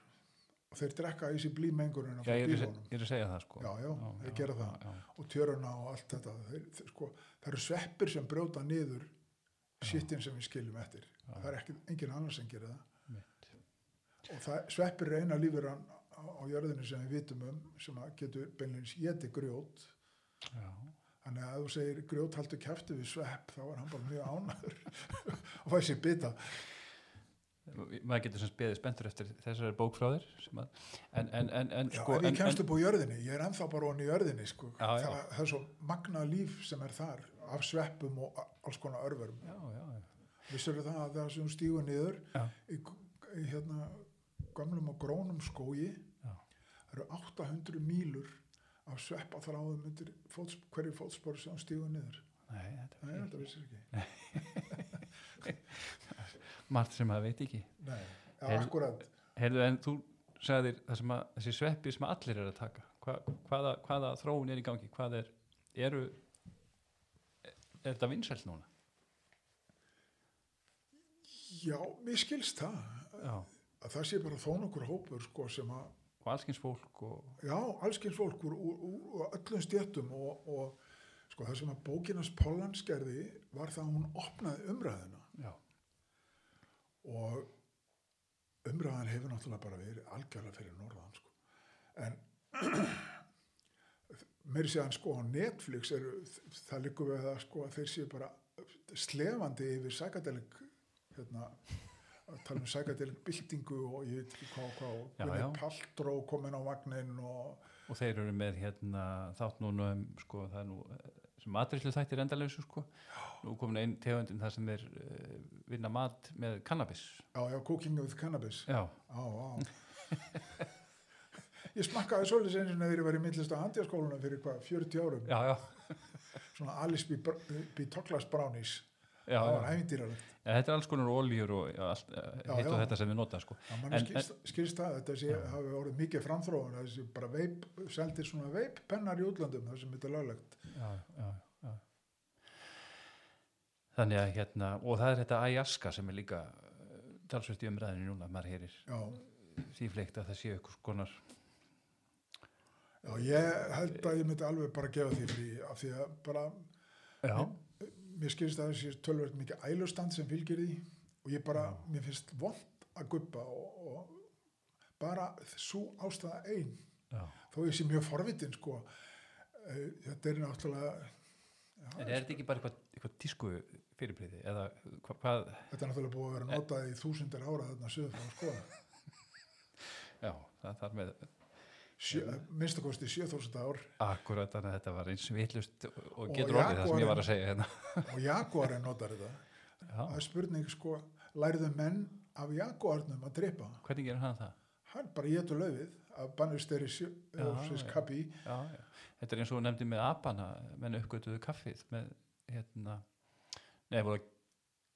Speaker 2: og þeir drekka í sér blímengurinn
Speaker 1: já, ég er, ég er að segja það, sko.
Speaker 2: Já, já, þeir gera það.
Speaker 1: Já, já.
Speaker 2: og tjöruna og allt þetta. Þeir, þeir, sko, það eru sveppir sem brjóta niður sittin sem við skiljum eftir. Það er ekki, engin annar sem gerir það.
Speaker 1: Mitt.
Speaker 2: og það, sveppir er eina lífurann á, á jörðinu sem við vitum um sem getur beinleins geti grjót
Speaker 1: Já.
Speaker 2: þannig að þú segir grjót haldur kæfti við svepp þá er hann bara mjög ánæður [laughs] og fæði sér bita
Speaker 1: maður getur sem beðið spenntur eftir þessari bók frá þér sem að, en, en, en, en
Speaker 2: Já,
Speaker 1: sko,
Speaker 2: ef ég kemst upp á jörðinni, ég er ennþá bara onni í jörðinni sko.
Speaker 1: Já, já.
Speaker 2: Það, það er svo magna líf sem er þar af sveppum og alls konar örverum
Speaker 1: já, já, já.
Speaker 2: vissur það að það sem stígur niður
Speaker 1: Já.
Speaker 2: í, í hérna gamlum og grónum skógi
Speaker 1: Já.
Speaker 2: það eru 800 mílur af sveppa þráðum undir fóts, hverju fótspor sem stígur niður
Speaker 1: Nei, þetta
Speaker 2: Nei,
Speaker 1: er
Speaker 2: þetta vissir ekki [laughs]
Speaker 1: margt sem maður veit ekki.
Speaker 2: Nei, já,
Speaker 1: Heyrðu-
Speaker 2: akkurat
Speaker 1: Heyrðu, en þú sagðir það að þessi sveppi sem allir eru að taka. Hva, hvaða, hvaða þróun er í gangi? Hvað er, eru, er þetta vinsælt núna?
Speaker 2: Já, mér skilst það
Speaker 1: Já.
Speaker 2: að það sé bara þó nokkur hópur sko sem að
Speaker 1: Og allskins fólk og,
Speaker 2: Já, allskins fólk úr, úr, úr, öllum stjættum og, og sko það sem að bókinans Pollans gerði var það að hún opnaði umræðina og umræðan hefur náttúrulega bara verið algjörlega fyrir norðan sko. en [clears throat] meiri séðan sko á Netflix eru, það liggur við að sko að þeir séu bara slefandi yfir sækadelik hérna að tala um sækadelik byltingu og ég veit ekki hvað og hvað og
Speaker 1: Já,
Speaker 2: Gwyneth. Paltrow komin á vagnin og
Speaker 1: og þeir eru með hérna þátt núna um sko það er nú sem matrislu þættir endalausu sko nú komin einn tegundin það sem er uh, vinna mat með kannabis
Speaker 2: Já, já, cooking with cannabis.
Speaker 1: já,
Speaker 2: Já, já. [laughs] Ég smakkaði svolítið eins og þegar ég var í myndlist á handjaskólunum fyrir hvað, 40 árum.
Speaker 1: já, já,
Speaker 2: Svona Alice B. B. Douglas Brownies. Það var
Speaker 1: já.
Speaker 2: ævintýralegt.
Speaker 1: Ja, þetta er alls konar oljur og já, allt,
Speaker 2: Já,
Speaker 1: hitt og þetta sem við nota sko
Speaker 2: Já,
Speaker 1: En-
Speaker 2: skilst, skilst það, þetta sé, hafi orðið mikið framþróun, sé bara veip, seldir svona veippennar í útlandum, það sem þetta er löglegt.
Speaker 1: já, já, já. þannig að hérna og það er þetta ayaska sem er líka uh, talsvert í umræðinu núna, maður heyrir
Speaker 2: Já,
Speaker 1: því fleikt að það séu eitthvað konar
Speaker 2: já, ég held að ég myndi alveg bara gefa því frí, af því að bara,
Speaker 1: já,
Speaker 2: mér skilst að það sé tölvöld mikið ælustand sem fylgir því og ég bara, mér finnst vond að guppa og, og bara svo ástæða ein.
Speaker 1: Já.
Speaker 2: þó ég sé mjög forvitin sko. Eh, þetta er náttúrulega já,
Speaker 1: en er þetta ekki bara eitthvað, eitthvað tísku fyrirbreyði eða hva, hvað?
Speaker 2: Þetta er náttúrulega búið að vera notað í þúsundir ára þarna söður frá sko. [laughs]
Speaker 1: Já, það þarf með
Speaker 2: minnstakosti 7000 ár.
Speaker 1: Akkurat þannig að þetta var eins vitlust og getur orðið það sem ég var að segja hérna.
Speaker 2: Og jaguarinn notar þetta. [laughs] Það
Speaker 1: já,
Speaker 2: er spurning sko lærðu menn af jaguarnum að drepa
Speaker 1: hvernig gerir hann það?
Speaker 2: hann bara getur löfið af bannusteri
Speaker 1: Já, já.
Speaker 2: kappi
Speaker 1: Já, já. Þetta er eins og nefndi með apana, menn uppgötuðu kaffið með, hérna, nei, voru það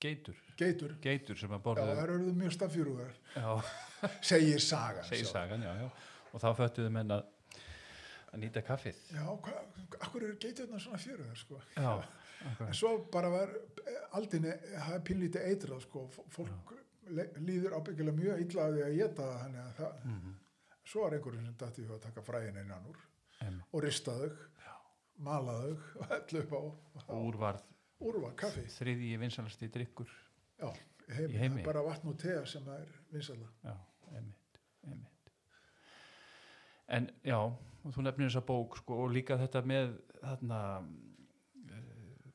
Speaker 1: geitur,
Speaker 2: geitur.
Speaker 1: Geitur sem að
Speaker 2: já,
Speaker 1: borðuðu,
Speaker 2: það eru mjög stafjúrugar
Speaker 1: já, [laughs]
Speaker 2: segir sagan
Speaker 1: segir sagan, já, já, og þá föttuðu menn að, að nýta kaffið.
Speaker 2: já, akkur eru geiturna svona fjörugar sko
Speaker 1: Já, [laughs]
Speaker 2: En svo bara var aldinni, það er pínlítið eitrað sko, fólk le- líður ábyggilega mjög illa að því að geta þannig að það,
Speaker 1: Mm
Speaker 2: svo var einhverjum sem dætti að taka fræðin innan úr
Speaker 1: -hmm.
Speaker 2: og rista þau, mala þau [laughs] og hellu upp á
Speaker 1: Og úr varð
Speaker 2: úrvar kaffi,
Speaker 1: þriðji vinsalasti drikkur,
Speaker 2: já, í heimi,
Speaker 1: Í heimi.
Speaker 2: Er bara vatn og tea sem það er vinsala.
Speaker 1: já, einmitt, einmitt. En já, þú nefnir þessa bók, sko, og líka þetta með, þarna, uh,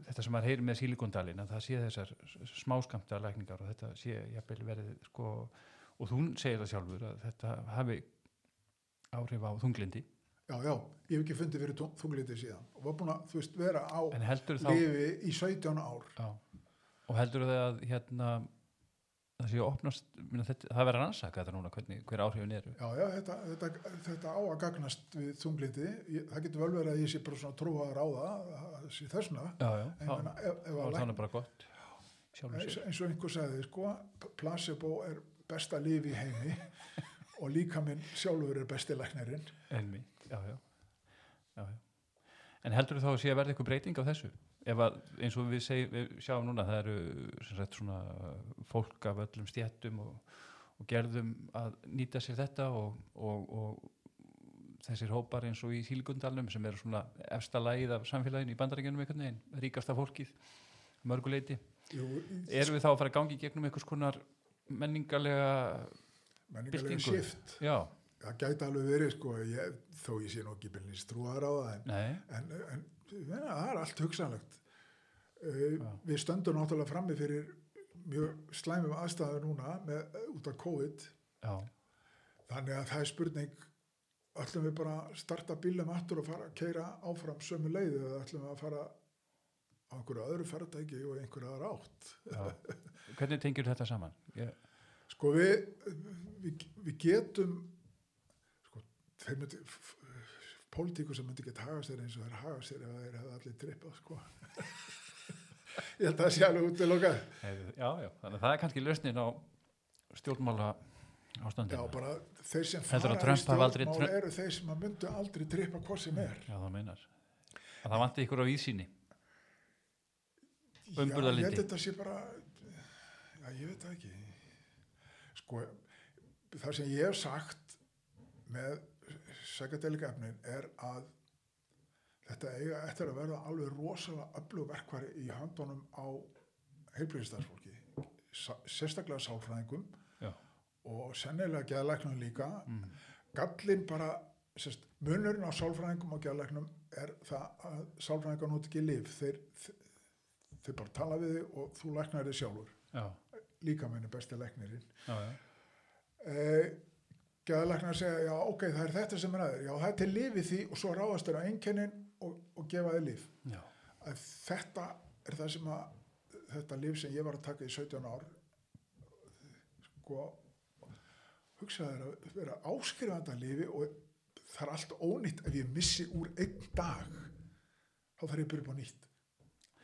Speaker 1: þetta sem maður heyrir með sílikondalinn, að það sé þessar smáskamta lækningar og þetta sé jafnvel verið, sko, og þú segir það sjálfur að þetta hafi áhrif á þunglindi,
Speaker 2: Já, já, ég hef ekki fundið fyrir þunglítið síðan og var búin að, þú veist, vera á
Speaker 1: heldur þá,
Speaker 2: lifi í 17 ár.
Speaker 1: já, og heldur það að, hérna, það sé að opnast, minna, þetta, það verður að rannsaka þetta núna, hvernig, hver áhrifin eru.
Speaker 2: Já, já, þetta, þetta, þetta á að gagnast við þunglítið. Ég, það getur vel verið að ég sé bara svona trúaðar á það, það sé þessna.
Speaker 1: Já, já,
Speaker 2: En
Speaker 1: þá,
Speaker 2: ef, ef
Speaker 1: þá er þannig bara gott,
Speaker 2: eins, eins og einhver sagði, sko, placebo er besta líf í heimi [laughs] og líka minn sjálfur er besti læknirinn.
Speaker 1: Einmi, já, já. já, já. En heldur þú þá að sé að verða eitthvað breyting á þessu? Ef að, eins og við, seg, við sjáum núna, það eru sem sagt svona fólk af öllum stjættum og, og gerðum að nýta sér þetta og, og, og þessir hópar eins og í Síligundalum sem eru svona efsta lagið af samfélaginu í bandaríkjunum einhvern veginn, ríkasta fólkið mörguleiti.
Speaker 2: Jú,
Speaker 1: Erum við þá að fara að gangi gegnum einhvers konar menningarlega,
Speaker 2: menningarlega shift.
Speaker 1: já,
Speaker 2: Það gæti alveg verið, sko, ég, þó ég sé nú ekki byrjins trúaðar á það, en en, en það er allt hugsanlegt uh,
Speaker 1: Já.
Speaker 2: við stöndum náttúrulega frammi fyrir mjög slæmum aðstæður núna með, út af COVID
Speaker 1: já,
Speaker 2: þannig að það er spurning ætlum við bara að starta bílum aftur og fara að keira áfram sömu leiðu eða ætlum við að fara á einhverju öðru ferðtæki og einhverju aðra átt
Speaker 1: já. hvernig tengir þetta saman? Ég,
Speaker 2: sko við við, við getum sko þeir myndi pólitíkur sem myndi geta haga sér eins og þeir haga sér ef þeir hefði allir drippað sko. Ég held að það sé alveg út til okkar
Speaker 1: já, já, þannig að það er kannski lausnin á stjórnmála
Speaker 2: já
Speaker 1: ástandinu
Speaker 2: bara þeir sem fara í
Speaker 1: Trump hafi aldrei
Speaker 2: stjórnmál
Speaker 1: Trump-
Speaker 2: eru þeir sem að myndu aldrei drippa hvort sem er.
Speaker 1: Já, það meinar. Að það vanti ykkur á ísýni
Speaker 2: Já,
Speaker 1: Umburðarlyndi.
Speaker 2: ég held þetta sé bara já, ég veit það ekki. Sko það sem ég hef sagt með sekadelika efnin er að þetta eiga eftir að verða alveg rosalega öflug verkværi í handunum á heilbreyðistarsfólki sérstaklega sálfræðingum
Speaker 1: Já,
Speaker 2: og sennilega geðlæknum líka.
Speaker 1: Mm.
Speaker 2: gallin bara sérst, munurinn á sálfræðingum og geðlæknum er það að sálfræðingar noti ekki lif þeir, þeir, bara tala við þig og þú læknar þig sjálfur.
Speaker 1: Já,
Speaker 2: líka meinu besti læknirinn.
Speaker 1: Já,
Speaker 2: geðlæknar segja já ok, það er þetta sem er aðeins já það er til lifi því og svo ráðast á einkennin og, og gefa þig lif að þetta er það sem að þetta lif sem ég var að taka í 17 ár sko hugsaði að vera áskrifanda lifi og það er allt ónýtt. Ef ég missi úr einn dag þá þarf ég að byrja upp á nýtt.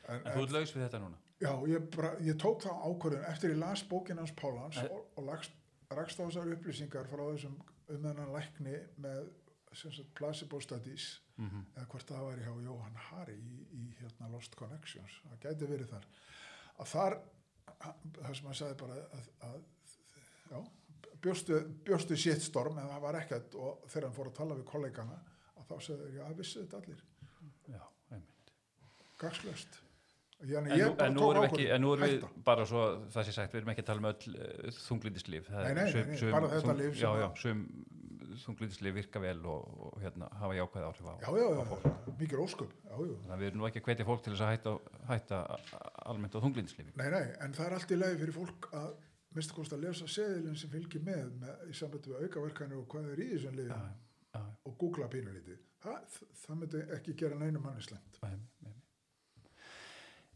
Speaker 2: En,
Speaker 1: En þú ert laus við þetta núna?
Speaker 2: Já, ég, bara, ég tók þá ákvörðun eftir ég las bókin hans Pálans og, og lagst, rakst á þessar upplýsingar frá þessum um þennan lækni með placebo studies
Speaker 1: mm -hmm.
Speaker 2: eða hvort það var hjá Jóhann Hari í, í hérna Lost Connections. Það gæti verið þar. Að þar, það sem hann sagði bara að, að já, bjóstu, bjóstu shitstorm en það var ekkert og þegar hann fór að tala við kollegana að þá sagði þeir, já, það vissi þetta allir.
Speaker 1: Já, einmitt.
Speaker 2: Gagslöst en,
Speaker 1: En, nú, en nú erum við ekki, en nú erum við bara svo það sé sagt, við erum ekki að tala um öll uh, þunglindisliv
Speaker 2: Nei, nei, nei, nei, bara þetta lyf sem
Speaker 1: Já,
Speaker 2: að-
Speaker 1: já, sum þunglindisliv virka vel og, og hérna hafa jákvæð áhrif á
Speaker 2: já, já,
Speaker 1: á fólk.
Speaker 2: já, mikið ósköp já, já.
Speaker 1: Þannig að við erum nú ekki að hvetja fólk til þess að hætta, hætta almennt á þunglindislifi
Speaker 2: Nei, nei, en það er allt í lagi fyrir fólk að minnst að kosta að lesa seðilin sem fylgir með, með í sambandi við aukaverkanir og hvað er í þessum
Speaker 1: Já,
Speaker 2: liðum
Speaker 1: já,
Speaker 2: og googla pínulítið. Það, það myndi ekki gera neinu mannislegt.
Speaker 1: Nei, nei, nei.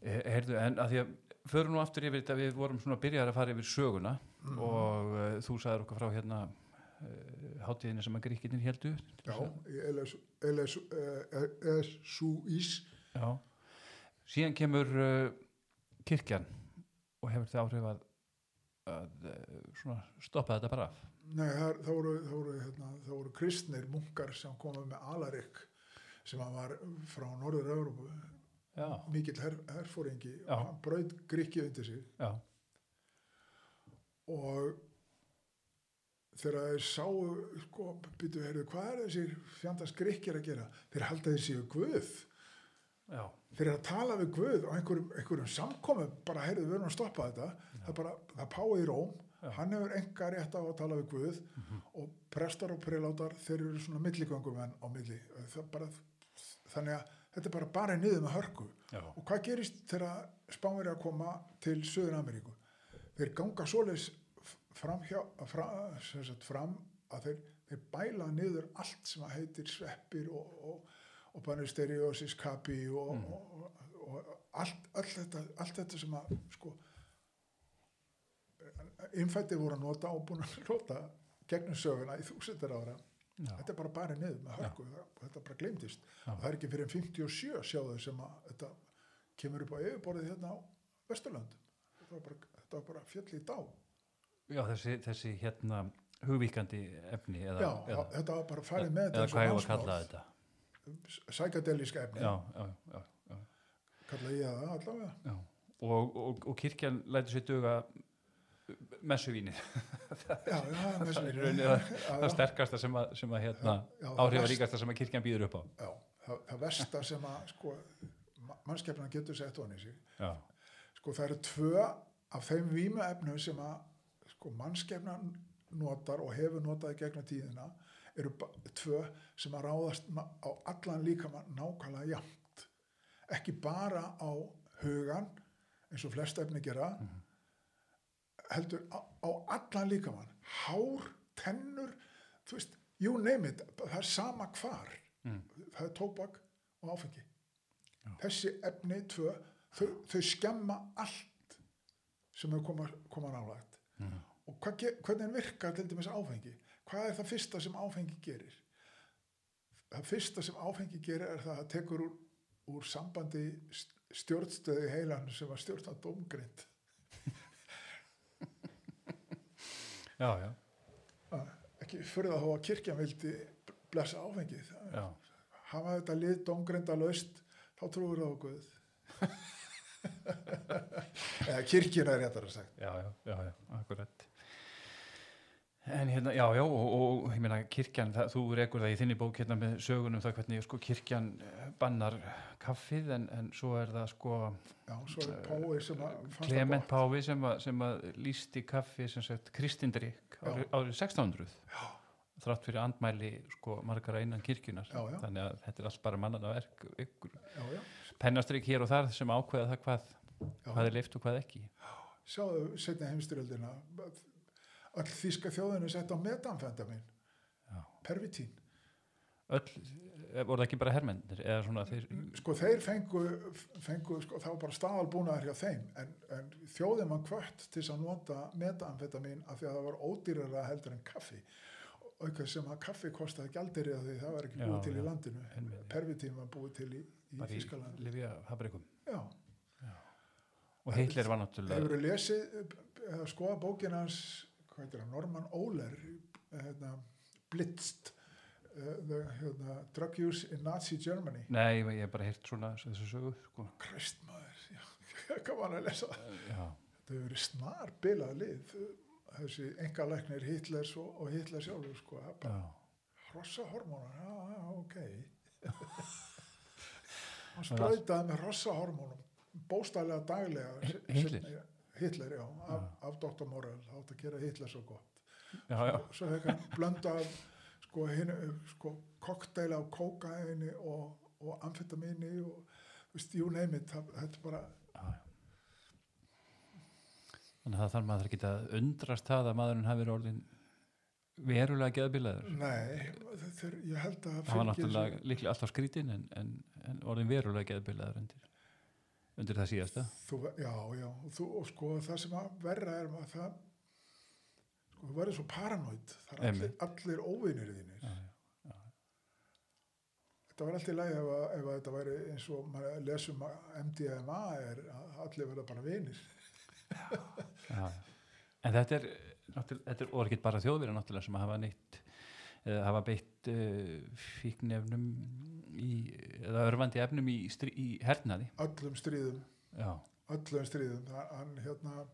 Speaker 1: Eh, Heyrðu, en að því að förum nú aftur yfir þetta, við vorum svona byrjar að fara yfir söguna
Speaker 2: Mhm.
Speaker 1: og uh, þú sagðir okkur frá hérna uh, hátíðinni sem að gríkinir heldu
Speaker 2: Já, í LSU-ís.
Speaker 1: Já. Síðan kemur uh, kirkjan og hefur það áhrif að, að stoppa þetta bara af.
Speaker 2: Nei, það, það, voru, það, voru, hérna, það voru kristnir munkar sem komu með Alarik sem var frá Norður-Európu, mikill her, herfóringi
Speaker 1: Já.
Speaker 2: og hann braut gríkið undir sig.
Speaker 1: Já,
Speaker 2: og þegar þeir sáu sko, býtu, heyrðu, hvað er þessi fjandast gríkir að gera? Þeir halda þeir séu Guð.
Speaker 1: Já,
Speaker 2: þeir eru að tala við Guð á einhverjum, einhverjum samkomum, bara heyrðu við erum að stoppa þetta, það er bara, það páið í Róm.
Speaker 1: Já.
Speaker 2: hann hefur enga rétt á að tala við Guð og prestar og prelátar þeir eru svona milligöngumenn á milli. Það bara, þannig að þetta er bara bara niður með hörku.
Speaker 1: Já,
Speaker 2: og hvað gerist þegar spánverið að koma til Suður Ameríku þeir ganga svoleiðis fram, hjá, fram, sagt, fram að þeir, þeir bæla niður allt sem að heitir sveppir og, og, og banisteriósis kapi og,
Speaker 1: Mm.
Speaker 2: og, allt, allt, þetta, allt þetta sem að sko innfætti voru að nota og búin að nota gegnum söguna í þúsundir ára
Speaker 1: já,
Speaker 2: þetta er bara bara niður með hörku og þetta bara glemtist og það er ekki fyrir 57 sjáðu sem að þetta kemur upp á yfirborðið hérna á Vesturlönd þetta var bara, þetta var bara fjall í dá.
Speaker 1: Já þessi, þessi hérna hugvíkandi efni eða,
Speaker 2: já,
Speaker 1: eða,
Speaker 2: þetta var bara farið með
Speaker 1: eða hvað ég var að kalla þetta.
Speaker 2: sækadelíska efni.
Speaker 1: Já, já, já, já.
Speaker 2: kalla ég það allavega.
Speaker 1: Já. Og, og, og kirkjan lætur sér duga messuvínið. [laughs] Það er í sterkasta sem að, sem að hérna, áhrifaríkasta sem að kirkjan býður upp á.
Speaker 2: já, það, það versta sem að sko, mannskefna getur sett honi sig.
Speaker 1: Já,
Speaker 2: sko það eru tvö af þeim vímuefnum sem að sko mannskefna notar og hefur notað í gegnum tíðina eru tvö sem að ráðast á allan líkamann nákvæmlega jafnt. Ekki bara á hugan eins og flest efni gera heldur á, á allan líkamann. Hár, tennur þú veist, you name it það er sama hvar.
Speaker 1: Mm.
Speaker 2: það er tóbak og áfengi.
Speaker 1: Já.
Speaker 2: þessi efni tvö þau, þau skemma allt sem þau koma, koma nálægt.
Speaker 1: Mm.
Speaker 2: og hvað, hvernig virkar til dæmis áfengi? Hvað er það fyrsta sem áfengi gerir? Það fyrsta sem áfengi gerir er það að það tekur úr, úr sambandi st- stjórnstöði heilan sem var stjórna dómgrind
Speaker 1: já, já,
Speaker 2: ekki fyrir að kirkjan vildi blessa áfengið. Hafa þetta lið dómgrinda laust þá trúur það Guð. [laughs] Eða kirkjuna er réttar að sagt.
Speaker 1: Já, já, já, já, akkurat en hérna, já, já og, og ég meina kirkjan, það, þú rekur það í þinni bók hérna með sögunum það hvernig sko kirkjan eh, bannar kaffið en, en svo er það sko
Speaker 2: já, svo er
Speaker 1: Clement
Speaker 2: gott.
Speaker 1: Páfi sem, sem að lísti kaffi sem sagt kristindrykk
Speaker 2: Já.
Speaker 1: árið, árið 1600
Speaker 2: Já.
Speaker 1: þrátt fyrir andmæli sko margara innan kirkjunar þannig að þetta er allt bara mannana verk pennastrykk hér og þar sem ákveða það hvað, hvað er leift og hvað ekki.
Speaker 2: Sjáðu setna heimstyrjöldina all þýska þjóðinu sett á metamfentamin
Speaker 1: Já.
Speaker 2: pervitín
Speaker 1: öll, eh, voru það ekki bara hermennir eða svona þeir
Speaker 2: sko þeir fengu, fengu sko, það var bara staðalbúnaðar hjá þeim en, en þjóðin var kvött til að nota metamfetamin af því að það var ódýrara heldur en kaffi. Aukað sem að kaffi kostaði gjaldir því það var ekki
Speaker 1: Já,
Speaker 2: búið til
Speaker 1: já.
Speaker 2: í landinu.
Speaker 1: Einmitt.
Speaker 2: pervitín var búið til í, í Þýskalandi.
Speaker 1: Livia fabrikum
Speaker 2: já,
Speaker 1: og Hitler var náttúrulega
Speaker 2: hefur lesið eða skoða bókin hans hvað heitir hann, Norman Ohler hérna, Blitzed uh, the, hérna, drug use in Nazi Germany
Speaker 1: nei, ég hef bara heyrt svona þessu sögu sko.
Speaker 2: Krist maður, já, hvað var hann að lesa það?
Speaker 1: já,
Speaker 2: þetta hefur verið snar bilað lið þessi engalæknir Hitlers og, og Hitler sjálfur sko, það hrossa hormónar, já, já, ok [laughs] hann spröytaði með hrossa hormónum bóstælega daglega
Speaker 1: Hi- Hitler?
Speaker 2: Hitler, já, af, af Dr. Morell átt að gera Hitler svo gott.
Speaker 1: Já, já,
Speaker 2: svo hefði hann blönda af sko, hinu, sko kokteila af kókaini og, og amfetamini og veist, you name it þetta er bara,
Speaker 1: já, þannig að það þarf maður ekki að undrast það að maðurinn hafi verið orðin verulega geðbilaður.
Speaker 2: Nei er, ég held að
Speaker 1: það var náttúrulega líklega alltaf skrítinn en, en, en orðin verulega geðbilaður undir, undir það síðasta?
Speaker 2: Þú, já, já, þú, og sko það sem að verra er að það sko þú verður svo paranoid það er allir, allir óvinir þínir.
Speaker 1: Já, já,
Speaker 2: þetta var alltaf lægi ef, að- ef að þetta væri eins og maður lesum að MDMA er að allir verða bara
Speaker 1: já. en þetta er þetta er orðið bara náttúrulega sem hafa neitt eða hafa beitt uh, fíknefnum í, eða örfandi efnum í, strí, í hernaði.
Speaker 2: Öllum stríðum.
Speaker 1: Já,
Speaker 2: öllum stríðum. Hann hérna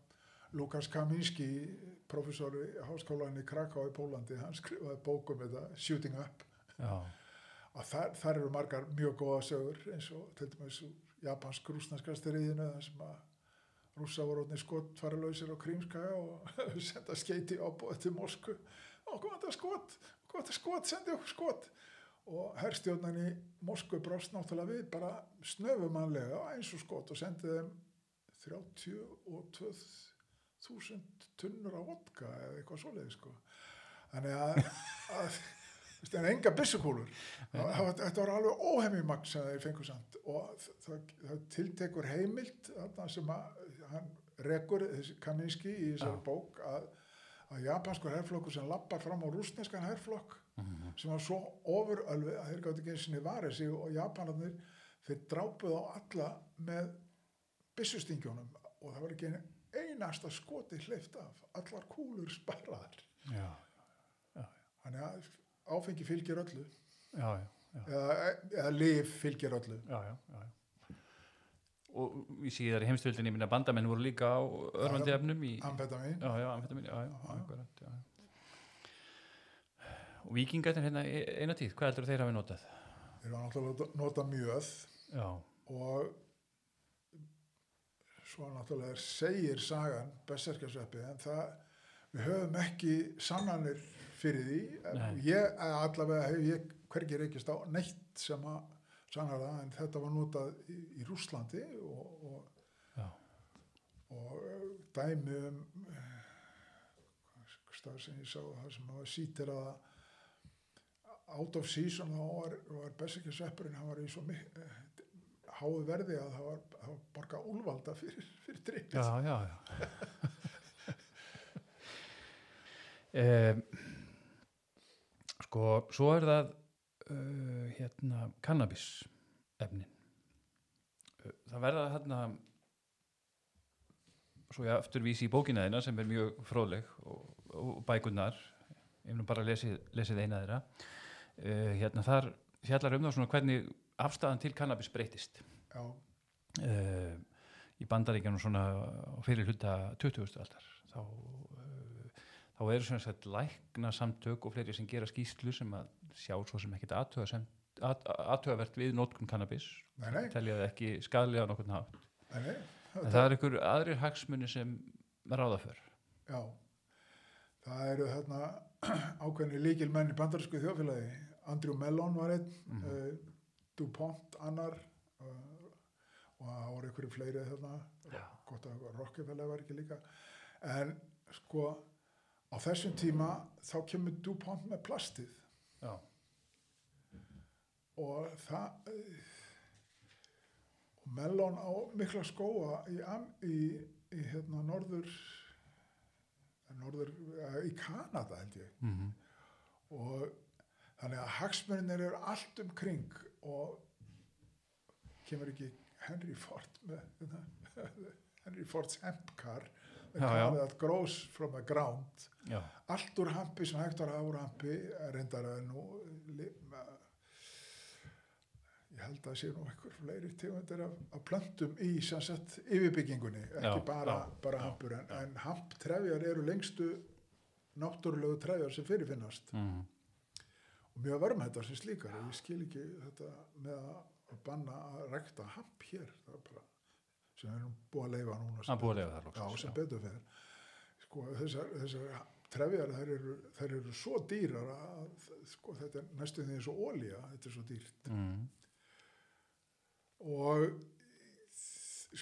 Speaker 2: Lukas Kaminski professor í háskólan í Kraká í Pólandi hann skrifaði bókum þetta Shooting Up. Og þar, þar eru margar mjög góða sögur eins og til dæmis japansk rúsnarska stríðinu þar sem að rússa voru orðinir skott faralausir á Krímskaga og [laughs] senda skeiti ábúið til Moskvu. Og hvað þetta skott, þetta skott, sendi okkur skott og herrstjórnan í Moskvu brást náttúrulega við bara snöfumannlega eins og skott og sendi þeim 32.000 tunnur á vodka eða eitthvað svoleiði sko. Þannig að, að [laughs] veist, en enga Það- það var- þetta var alveg óhemmjumagn sem þeir fengur samt og það, það, það tiltekur heimild þarna sem að hann rekur Kaminski í þessari bók að, að japanskur herflokkur sem lappar fram á rúsneskan herflokk
Speaker 1: Mhm.
Speaker 2: sem var svo ofurölvi að þeir gátt ekki eins og varið sig og japanarnir þeir drápuð á alla með byssustingjónum og það var ekki einasta skoti hleyft af allar kúlur sparaðar.
Speaker 1: Já,
Speaker 2: þannig að áfengi fylgir öllu.
Speaker 1: Já, já,
Speaker 2: eða, eða lif fylgir öllu.
Speaker 1: Já, já, já, og í síðar í heimstöldinni minna bandamenn voru líka á örfandi efnum í,
Speaker 2: amfetamin
Speaker 1: og vikingarnir hérna e- eina tíð, hvað heldur þeir hafi notað?
Speaker 2: þeir var náttúrulega að nota mjöð.
Speaker 1: Já,
Speaker 2: og svo náttúrulega segir sagan Besserkjasveppi en það við höfum ekki sannanir fyrir því. Ég allavega hef ég hvergi reykist á neitt sem að sanna það en þetta var notað í, í Rúslandi og, og, og eh, dæmi um stað sem ég sá það sem var sítir að out of season þá var, var Besserkjasveppurinn hann var í svo eh, háu verði að það var, það var borga úlvalda fyrir, fyrir drikkið.
Speaker 1: já, já, já. [laughs] um, sko, svo er það uh, hérna kannabis efnin. Uh, það verða hérna svo ég aftur vísi í bókina þeina sem er mjög fróðleg og, og bækunnar ég nú bara lesið, lesið eina þeirra. Uh, hérna þar fjallar um það svona hvernig afstæðan til kannabis breytist.
Speaker 2: Já,
Speaker 1: uh, í bandaríkjanum svona á fyrir hluta 20. aldar þá, þá eru svona sett lækna samtök og fleiri sem gera skýslu sem að sjá svo sem ekkit aðtöðavert við nótkun kannabis
Speaker 2: nei, nei,
Speaker 1: telja það ekki skadlega á nokkurn haft
Speaker 2: nei, nei.
Speaker 1: en það er einhver aðrir hagsmunni sem ráða för
Speaker 2: Já, það eru þarna [clears throat] ákveðni líkil menn í bandarísku þjóðfélagi. Andrew Mellon var einn,
Speaker 1: Mhm.
Speaker 2: uh, DuPont annar uh, og það voru ykkur fleiri þarna, gott að Rockefeller var ekki líka. En sko á þessum tíma þá kemur DuPont með plastið.
Speaker 1: Já,
Speaker 2: og það uh, og Mellon á mikla skóa í, í, í hérna norður norður, uh, í Kanada held ég.
Speaker 1: Mm
Speaker 2: og þannig að hagsmennir eru allt um kring og kemur ekki Henry Ford með [laughs] Henry Ford's hemp that grows from the ground.
Speaker 1: Já,
Speaker 2: allt úr hampi sem hægt var að úr hampi reyndar að nú li- ma- ég held að það sé nú einhver fleiri tegundir af, af plöntum í sagt yfirbyggingunni ekki
Speaker 1: Já,
Speaker 2: bara, bara hampur en, en hamptrefjar eru lengstu náttúrulegu trefjar sem fyrirfinnast.
Speaker 1: Mm
Speaker 2: og mjög verðmættar sem slíkar ég skil ekki þetta með að að banna að rekta hamp hér það er bara sem erum búið að leifa núna
Speaker 1: er búið að það
Speaker 2: já,
Speaker 1: loksins,
Speaker 2: sem betur fyrir sko þessar, þessar trefjar þær eru, þær eru svo dýrar að sko, þetta er næstu því eins og ólíja þetta er svo dýrt.
Speaker 1: Mm.
Speaker 2: og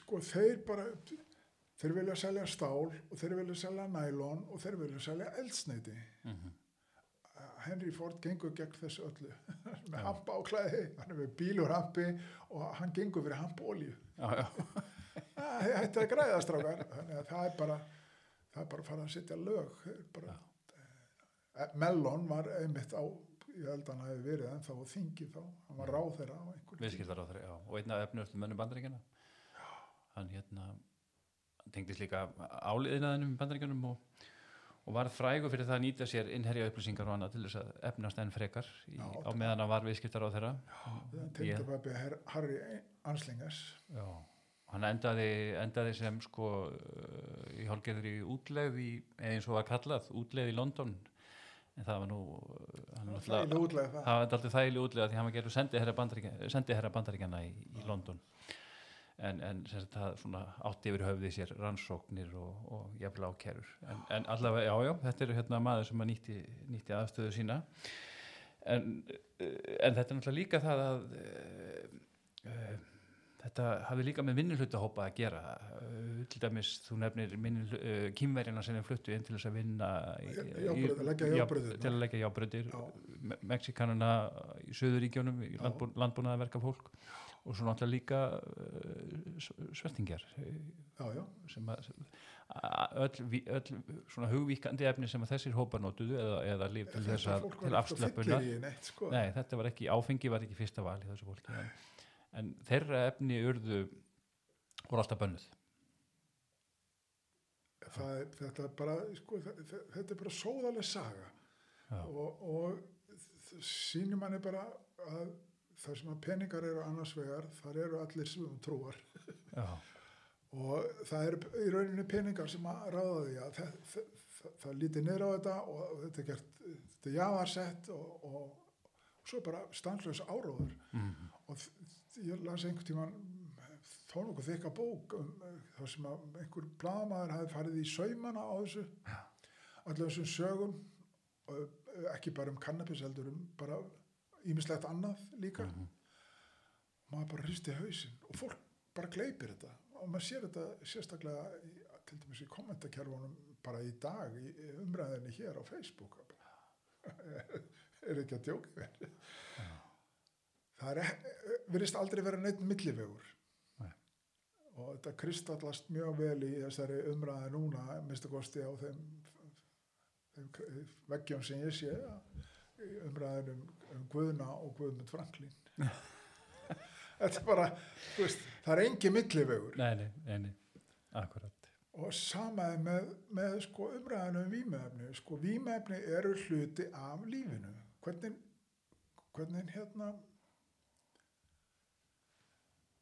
Speaker 2: sko þeir bara þeir vilja selja stál og þeir vilja selja nælon og þeir vilja selja eldsneiti
Speaker 1: Mm
Speaker 2: Henry Ford gengur gegn þessu öllu. [laughs] Með
Speaker 1: Já.
Speaker 2: hampa áklæði, hann er með bíl og hampi og hann gengur fyrir hampa
Speaker 1: já, já,
Speaker 2: þetta er græðastrákar þannig að það er bara það er bara að fara að setja lög. Bara, Eh, Mellon var einmitt á ég held að hann hefði verið ennþá á þingi þá. Hann var ráð þeirra á einhver
Speaker 1: viðskiptar á þeirra, já, og einn af efnustu mönnum bandaríkjana hann hérna tengdist líka áliðinaðinum í bandaríkjanum og, og var frægur fyrir það að nýta sér innherja upplýsingar og annað til þess að efnast enn frekar í,
Speaker 2: Já,
Speaker 1: á meðan hann var viðskiptar á þeirra
Speaker 2: tengdi pappi Harry Anslingers
Speaker 1: já, hann endaði, endaði sem sko uh, í hálfgerður í útlegð í, eins og var kallað, útlegð í London. En það var nú
Speaker 2: það
Speaker 1: náttúrulega-
Speaker 2: er útlega það.
Speaker 1: Var alltaf þægilega útlega því hann var gerður bandaríkjana, sendiherra bandaríkjana í, í London. En, en það svona átti yfir höfði sér rannsóknir og, og jafnvel ákerur en, en allavega, já, já, þetta er hérna maður sem að nýtti, nýtti aðstöðu sína. En, eh, en þetta er náttúrulega líka það að uh, uh, þetta hafi líka með minnihlutahópa að gera. Til dæmis, þú nefnir uh, kýmverjana sem er fluttu inn til þess að vinna í,
Speaker 2: Járnbrautir, leggja
Speaker 1: járn-
Speaker 2: járnbrautirnar.
Speaker 1: til að leggja jábröðir
Speaker 2: Já.
Speaker 1: Me Mexikanana í söðuríkjónum
Speaker 2: Já.
Speaker 1: landbú, landbúnaða verka fólk. Og svo náttúrulega líka uh, svertingjar
Speaker 2: já, já,
Speaker 1: sem að öll, öll svona hugvíkandi efni sem að þessir hópar notuðu eða, eða líf til þess að til afslöpunar
Speaker 2: sko.
Speaker 1: Þetta var ekki, áfengi var ekki fyrsta val í þessu fólki. En, en þeirra efni urðu voru alltaf bönnuð.
Speaker 2: Það er, þetta er bara sko, þetta, er bara sóðaleg saga.
Speaker 1: Já.
Speaker 2: og, og sínum manni bara að það sem að peningar eru annars vegar þar eru allir sem trúar.
Speaker 1: Já, [laughs]
Speaker 2: og það eru í rauninni peningar sem að ráða því að það, það, það, lítið niður á þetta og, og þetta er gert þetta er jáðarsett og, og, og svo bara stanslaus áróður.
Speaker 1: Mm,
Speaker 2: og þ- ég las einhvern tíman þó nokkuð þykka bók um eh, það sem einhver blaðamaður hafi farið í saumana á þessu allir þessum sögum eh, ekki bara um kannabis heldur um bara ímislegt annað líka.
Speaker 1: Mhm.
Speaker 2: maður bara hristi hausinn og fólk bara gleipir þetta. Og maður sér þetta sérstaklega til dæmis í kommentakerfunum bara í dag í umræðinni hér á Facebook. Bara, [laughs] er ekki að djóka? Mér það virðist aldrei vera neitt millivegur.
Speaker 1: Nei.
Speaker 2: og þetta kristallast mjög vel í þessari umræði núna minnstu kosti á þeim, þeim veggjum sem ég sé umræðin um, um Guðna og Guðmund Franklín [laughs] þetta er bara veist, það er engi millivegur.
Speaker 1: Nei, nei, nei, nei, akkurat.
Speaker 2: Og sama er með, með sko, umræðinu um vímefni sko, vímefni eru hluti af lífinu. Hvernig hvernig hérna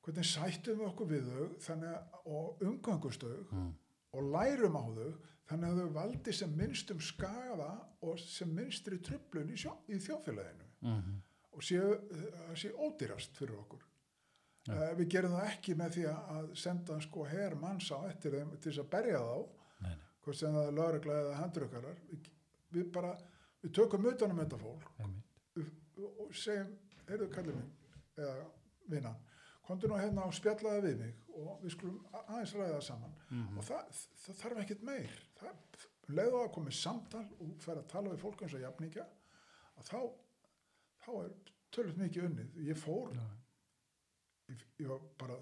Speaker 2: hvernig sættum við okkur við þau þannig og umgangust þau
Speaker 1: mm.
Speaker 2: og lærum á þau þannig að þau valdi sem minnstum skafa og sem minnstri tröflun í, í þjóðfélaginu.
Speaker 1: Mm
Speaker 2: og séu, það sé ódýrast fyrir okkur.
Speaker 1: Ja.
Speaker 2: uh, við gerum það ekki með því að senda sko her manns á eftir þeim til þess að berja þá
Speaker 1: nei, nei,
Speaker 2: hvort sem það er lögregla eða handrökkarar við, við bara, við tökum utanum þetta fólk. Og, og segjum, heyrðu kallið minn eða vinnan, komdu nú hérna og spjallaði við mig og við skulum aðeins ræða saman.
Speaker 1: Mhm.
Speaker 2: og það, það þarf ekkert meir. Það, um leiðu að komið samtal og fer að tala við fólk eins og jafningja að þá þá er tölvöld mikið unnið. Ég fór,
Speaker 1: Já,
Speaker 2: ég, ég var bara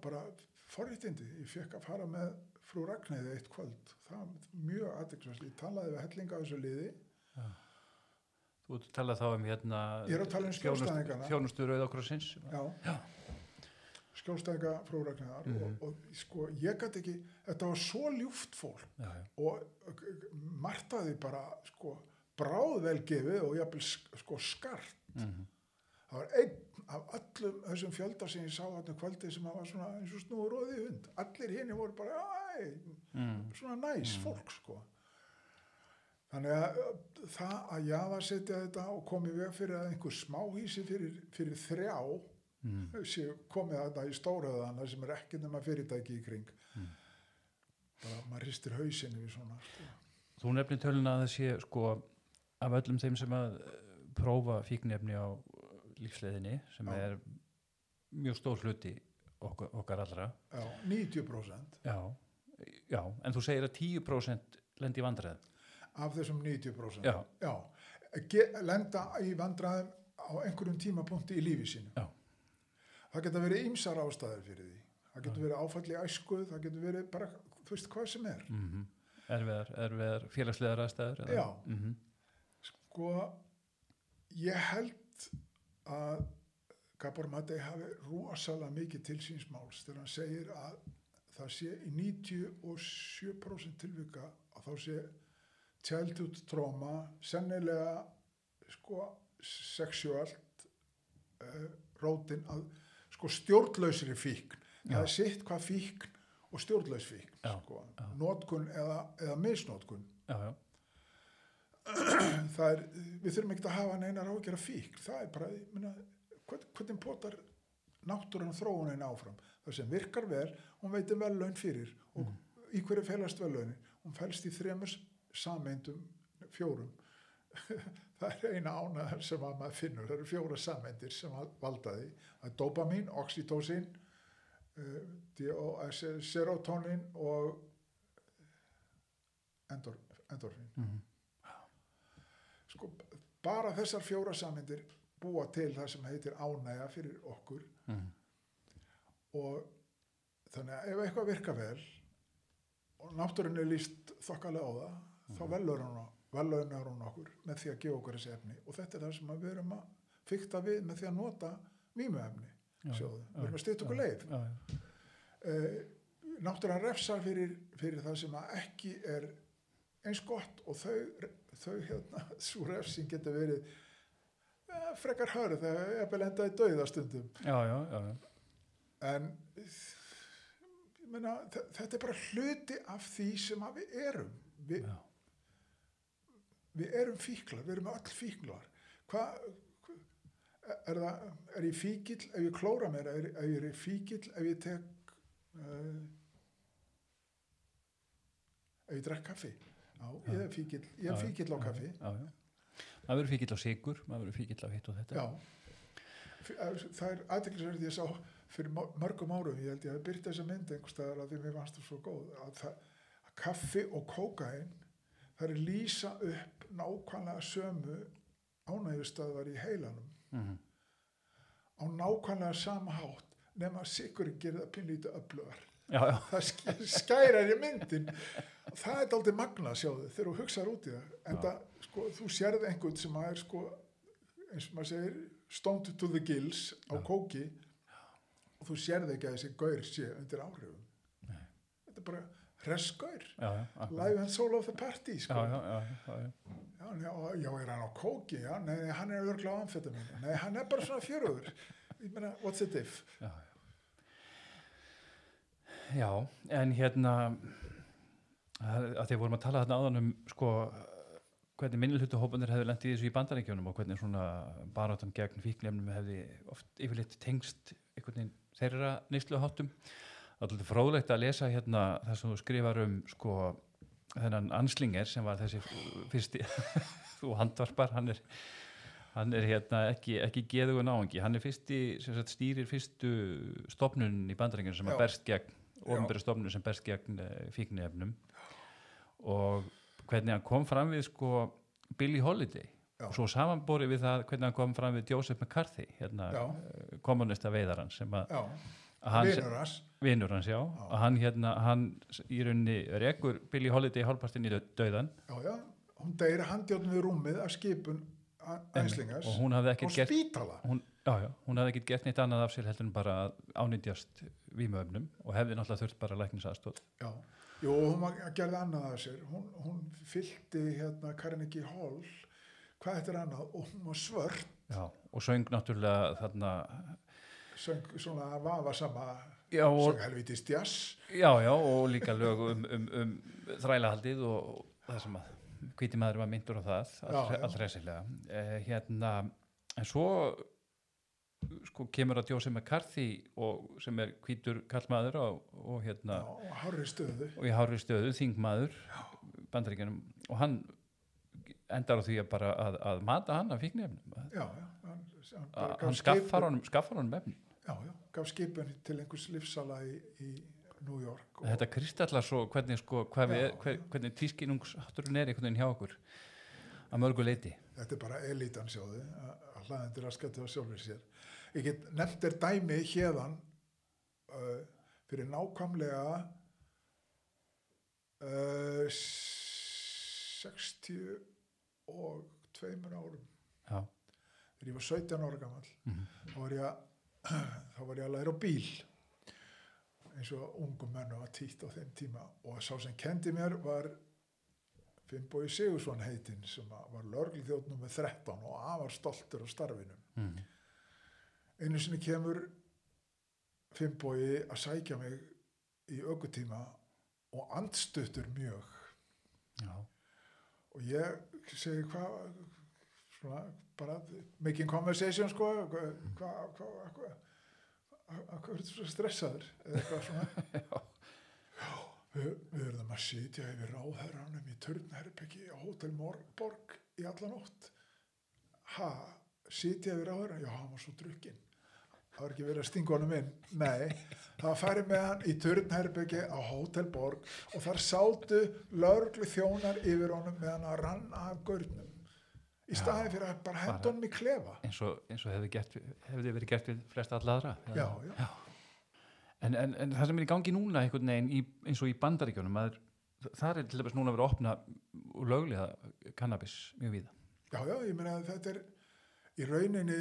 Speaker 2: bara forréttindi. Ég fekk að fara með frú Ragnæði eitt kvöld, það var mjög aðeinsvæmst, ég talaði við hellinga á þessu liði.
Speaker 1: Þú ert að tala þá um hérna
Speaker 2: um.
Speaker 1: Þjónustu rauð okkur sinns
Speaker 2: já, skjólstæðinga frú Ragnæðar
Speaker 1: Mhm.
Speaker 2: og, og sko, ég gæti ekki þetta var svo ljúft fólk
Speaker 1: Já, já,
Speaker 2: og margt að því bara sko, bráðvelgefið og jafnvel sk- sko skart.
Speaker 1: Mm
Speaker 2: það var einn af öllum þessum fjölda sem ég sá þarna kvöldi sem var svona eins og snúður róði hund. Allir hinni voru bara
Speaker 1: mm.
Speaker 2: svona næs fólk sko þannig að það að jaðarsetja þetta og komið veg fyrir að einhver smáhísi fyrir, fyrir þrjá
Speaker 1: Mm.
Speaker 2: komið þarna í stórhauðana sem er ekki nema fyrirtæki í kring
Speaker 1: Mm.
Speaker 2: bara maður hristir hausinu við svona sko.
Speaker 1: Þú nefnir töluna að það sé sko af öllum þeim sem að prófa fíknefni á lífsleiðinni sem
Speaker 2: Já.
Speaker 1: er mjög stór hluti okkar, okkar allra
Speaker 2: já, 90%
Speaker 1: já, já, en þú segir að 10% lendi vandræðum
Speaker 2: af þessum 90%
Speaker 1: Já.
Speaker 2: Já. Lenda í vandræðum á einhverjum tímapunkti í lífi sínu
Speaker 1: Já.
Speaker 2: það geta verið ýmsar ástæður fyrir því það getur verið áfall í æsku það getur verið bara, þú veist hvað sem er
Speaker 1: mm -hmm. erfiðar, erfiðar félagslegar aðstæður eða?
Speaker 2: Já.
Speaker 1: Mhm.
Speaker 2: sko ég held að Gabor Mate hafi rosalega mikið til síns máls þegar hann segir að það sé í 97% tilvika að þá sé childhood trauma sennilega sko sexuált uh, rótin að sko stjórnlausri fíkn.
Speaker 1: Já.
Speaker 2: það er sitt hvað fíkn og stjórnlaus fíkn
Speaker 1: Já,
Speaker 2: sko.
Speaker 1: já.
Speaker 2: notkun eða, eða misnotkun.
Speaker 1: Já, já, [clears throat]
Speaker 2: það er, við þurfum ekki að hafa neinar ágjara fíkn, það er bara hvern- hvernig potar náttúran og þróunin áfram, það sem virkar vel hún veitir vel laun fyrir og í hverju felast vel launin hún fælst í þremur sameindum fjórum. [laughs] Það er eina ánæðar sem að maður finnur. Það eru fjóra sameindir sem að valda því. Það er dopamin, oxytocin uh, serotonin og endor, endorfin
Speaker 1: Mhm.
Speaker 2: sko, bara þessar fjóra sameindir búa til það sem heitir ánægja fyrir okkur.
Speaker 1: Mhm.
Speaker 2: og þannig að ef eitthvað virka vel og náttúrun er líst þokkalega á það þá velur hún, okkur með því að gefa okkur þessi efni. Og þetta er það sem við erum að fykta við með því að nota
Speaker 1: já,
Speaker 2: við erum að stýta okkur leið. uh, náttúran refsar fyrir, fyrir það sem ekki er eins gott og þau, þau hérna, [laughs] svo refsing getur verið ja, frekar hörð þegar ég er endaði dauðastundum
Speaker 1: já, já, já,
Speaker 2: en þe- þetta er bara hluti af því sem við erum. Vi,
Speaker 1: já.
Speaker 2: Við erum fíklar, við erum öll fíklar. Hvað hva, er það, er ég fíkil ef ég klóra mér, er, er ég fíkil ef ég tek uh, ef ég drekk kaffi? Já, ég er fíkil, ég er fíkil á kaffi.
Speaker 1: já, já. maður verður fíkill á sigur maður verður fíkill á hitt og þetta.
Speaker 2: Já. Það er aðteklisverð ég sá fyrir mör- mörgum árum, ég held ég að byrja þessa mynd einhverstaðar að því mér fannst það svo góð að, það, að kaffi og kókain það er lýsa upp nákvæmlega sömu ánægjustöðvar í heilanum.
Speaker 1: Mhm.
Speaker 2: á nákvæmlega sama hátt nema að sigurinn gerir það pínlítið öflugar.
Speaker 1: Já, já,
Speaker 2: það sk- skærar í myndin. Það er aldrei magna sjáðu þegar þú hugsaður út í það. En það, sko, þú sérð einhvern sem að er sko, eins og maður segir stoned to the gills á kóki og þú sérð ekki að þessi gaur sé undir áhrifum.
Speaker 1: Nei.
Speaker 2: þetta er bara
Speaker 1: akkurat.
Speaker 2: live and soul of the party sko.
Speaker 1: já, já, já, já.
Speaker 2: Er hann á kóki, já, nei, hann er örgla á amfetamin, nei, hann er bara svona fjöruður, ég meina, what's the diff?
Speaker 1: Já, já. já, en hérna að því vorum að tala þarna áðan um sko hvernig minnilhutu hópanir hefði lendið í þessu í bandaríkjónum og hvernig svona barátan gegn fíknefnum hefði oft yfirleitt tengst einhvern veginn þeirra neysluháttum það er alltaf fróðlegt að lesa hérna það sem þú skrifar um sko þennan anslinger sem var þessi fyrsti [laughs] þú handvarpar hann er hann er hérna ekki, ekki geðugu náungi hann er fyrsti, sagt stýrir fyrstu stopnun í bandaríkjunum sem
Speaker 2: Já.
Speaker 1: að berst gegn, ofinbæri stopnun sem berst gegn uh, fíknefnum og hvernig hann kom fram við sko Billie Holiday
Speaker 2: Já.
Speaker 1: og svo samanbori við það hvernig hann kom fram við Joseph McCarthy hérna
Speaker 2: Já.
Speaker 1: uh, kommunista veiðaran sem að
Speaker 2: Já, vinur hans,
Speaker 1: vinur hans já, og hann hérna hann í rauninni rekur Billie Holiday hálfpartin í dauðan
Speaker 2: já, já, hún deyri handjátn við rúmið af skipun einslingars
Speaker 1: og hún hafði ekkert gert hún, já, já, hún hafði ekkert gert neitt annað af sér heldur en bara að ánýtjast vímöfnum og hefði náttúrulega þurft bara læknisaðstóð
Speaker 2: Já, jú, hún gerði annað af sér, hún, hún fyllti hérna Carnegie Hall, hvað þetta er annað, og hún var svört,
Speaker 1: já, og söng náttúrulega þarna
Speaker 2: söng svona vafa sama,
Speaker 1: já, og,
Speaker 2: söng helvítist jazz,
Speaker 1: já, já, og líka lög um, um, um þrælahaldið og, og það sem að hvíti maður var myndur á það
Speaker 2: já.
Speaker 1: allræsilega eh, hérna, en svo sko kemur að Joseph McCarthy og sem er hvítur kallmaður og, og hérna
Speaker 2: já, og
Speaker 1: og í hári stöðu, þingmaður bandaríkjanum og hann endar á því að bara að, að mata hann af fíknefnum
Speaker 2: já, já, hann, hann,
Speaker 1: hann skaffar honum, honum efni.
Speaker 2: Já, já, gaf skipun til einhvers lífsala í, í New York og,
Speaker 1: þetta kristallar svo hvernig, sko,
Speaker 2: Já.
Speaker 1: er- hver, hvernig tískinungshátturinn er einhvern veginn hjá okkur að mörgu leiti
Speaker 2: þetta er bara elítan sjóði að að hlaðendur að skattu á sjálfur sér. Ég get nefnt er dæmi hérðan uh, fyrir nákvæmlega uh, 60 og tveimur árum.
Speaker 1: Já,
Speaker 2: þegar ég var 17 ára gammal
Speaker 1: Mhm.
Speaker 2: þá var ég að [clears throat] þá var ég að læra á bíl. Eins og ungum mennu var títt á þeim tíma. Og sá sem kendi mér var Finnbói Sigursson heitinn sem að var lörglþjótt nummer 13 og afar stoltur á starfinu.
Speaker 1: Mm.
Speaker 2: einu sinni kemur Finnbói að sækja mig í aukutíma og andstuttur mjög.
Speaker 1: Já,
Speaker 2: og ég segi hvað bara making conversation sko hvað hva, hva, hva, hvað er þetta svo stressaður? Eða eitthvað svona. [laughs] Já, við, við verðum að sitja yfir ráðherranum í turnherbyggi á Hotel Morborg í alla nótt. Ha, sitja yfir ráðherran já, hann var svo drukkinn það var ekki verið að stinga honum inn. Nei, það farið með hann í turnherbyggi á Hotel Borg og þar sátu lauruglu þjónar yfir honum með hann að ranna af görnum í
Speaker 1: Já,
Speaker 2: staðin fyrir að bara henda honum í klefa.
Speaker 1: eins og, eins og hefði, gert, hefði verið gert við flesta alla aðra.
Speaker 2: Já, já,
Speaker 1: En, en, en það sem er í gangi núna veginn í, eins og í bandaríkjunum að það er til dæmis núna vera að opna og löglega kannabis mjög víða.
Speaker 2: Já, já, ég meina að þetta er í rauninni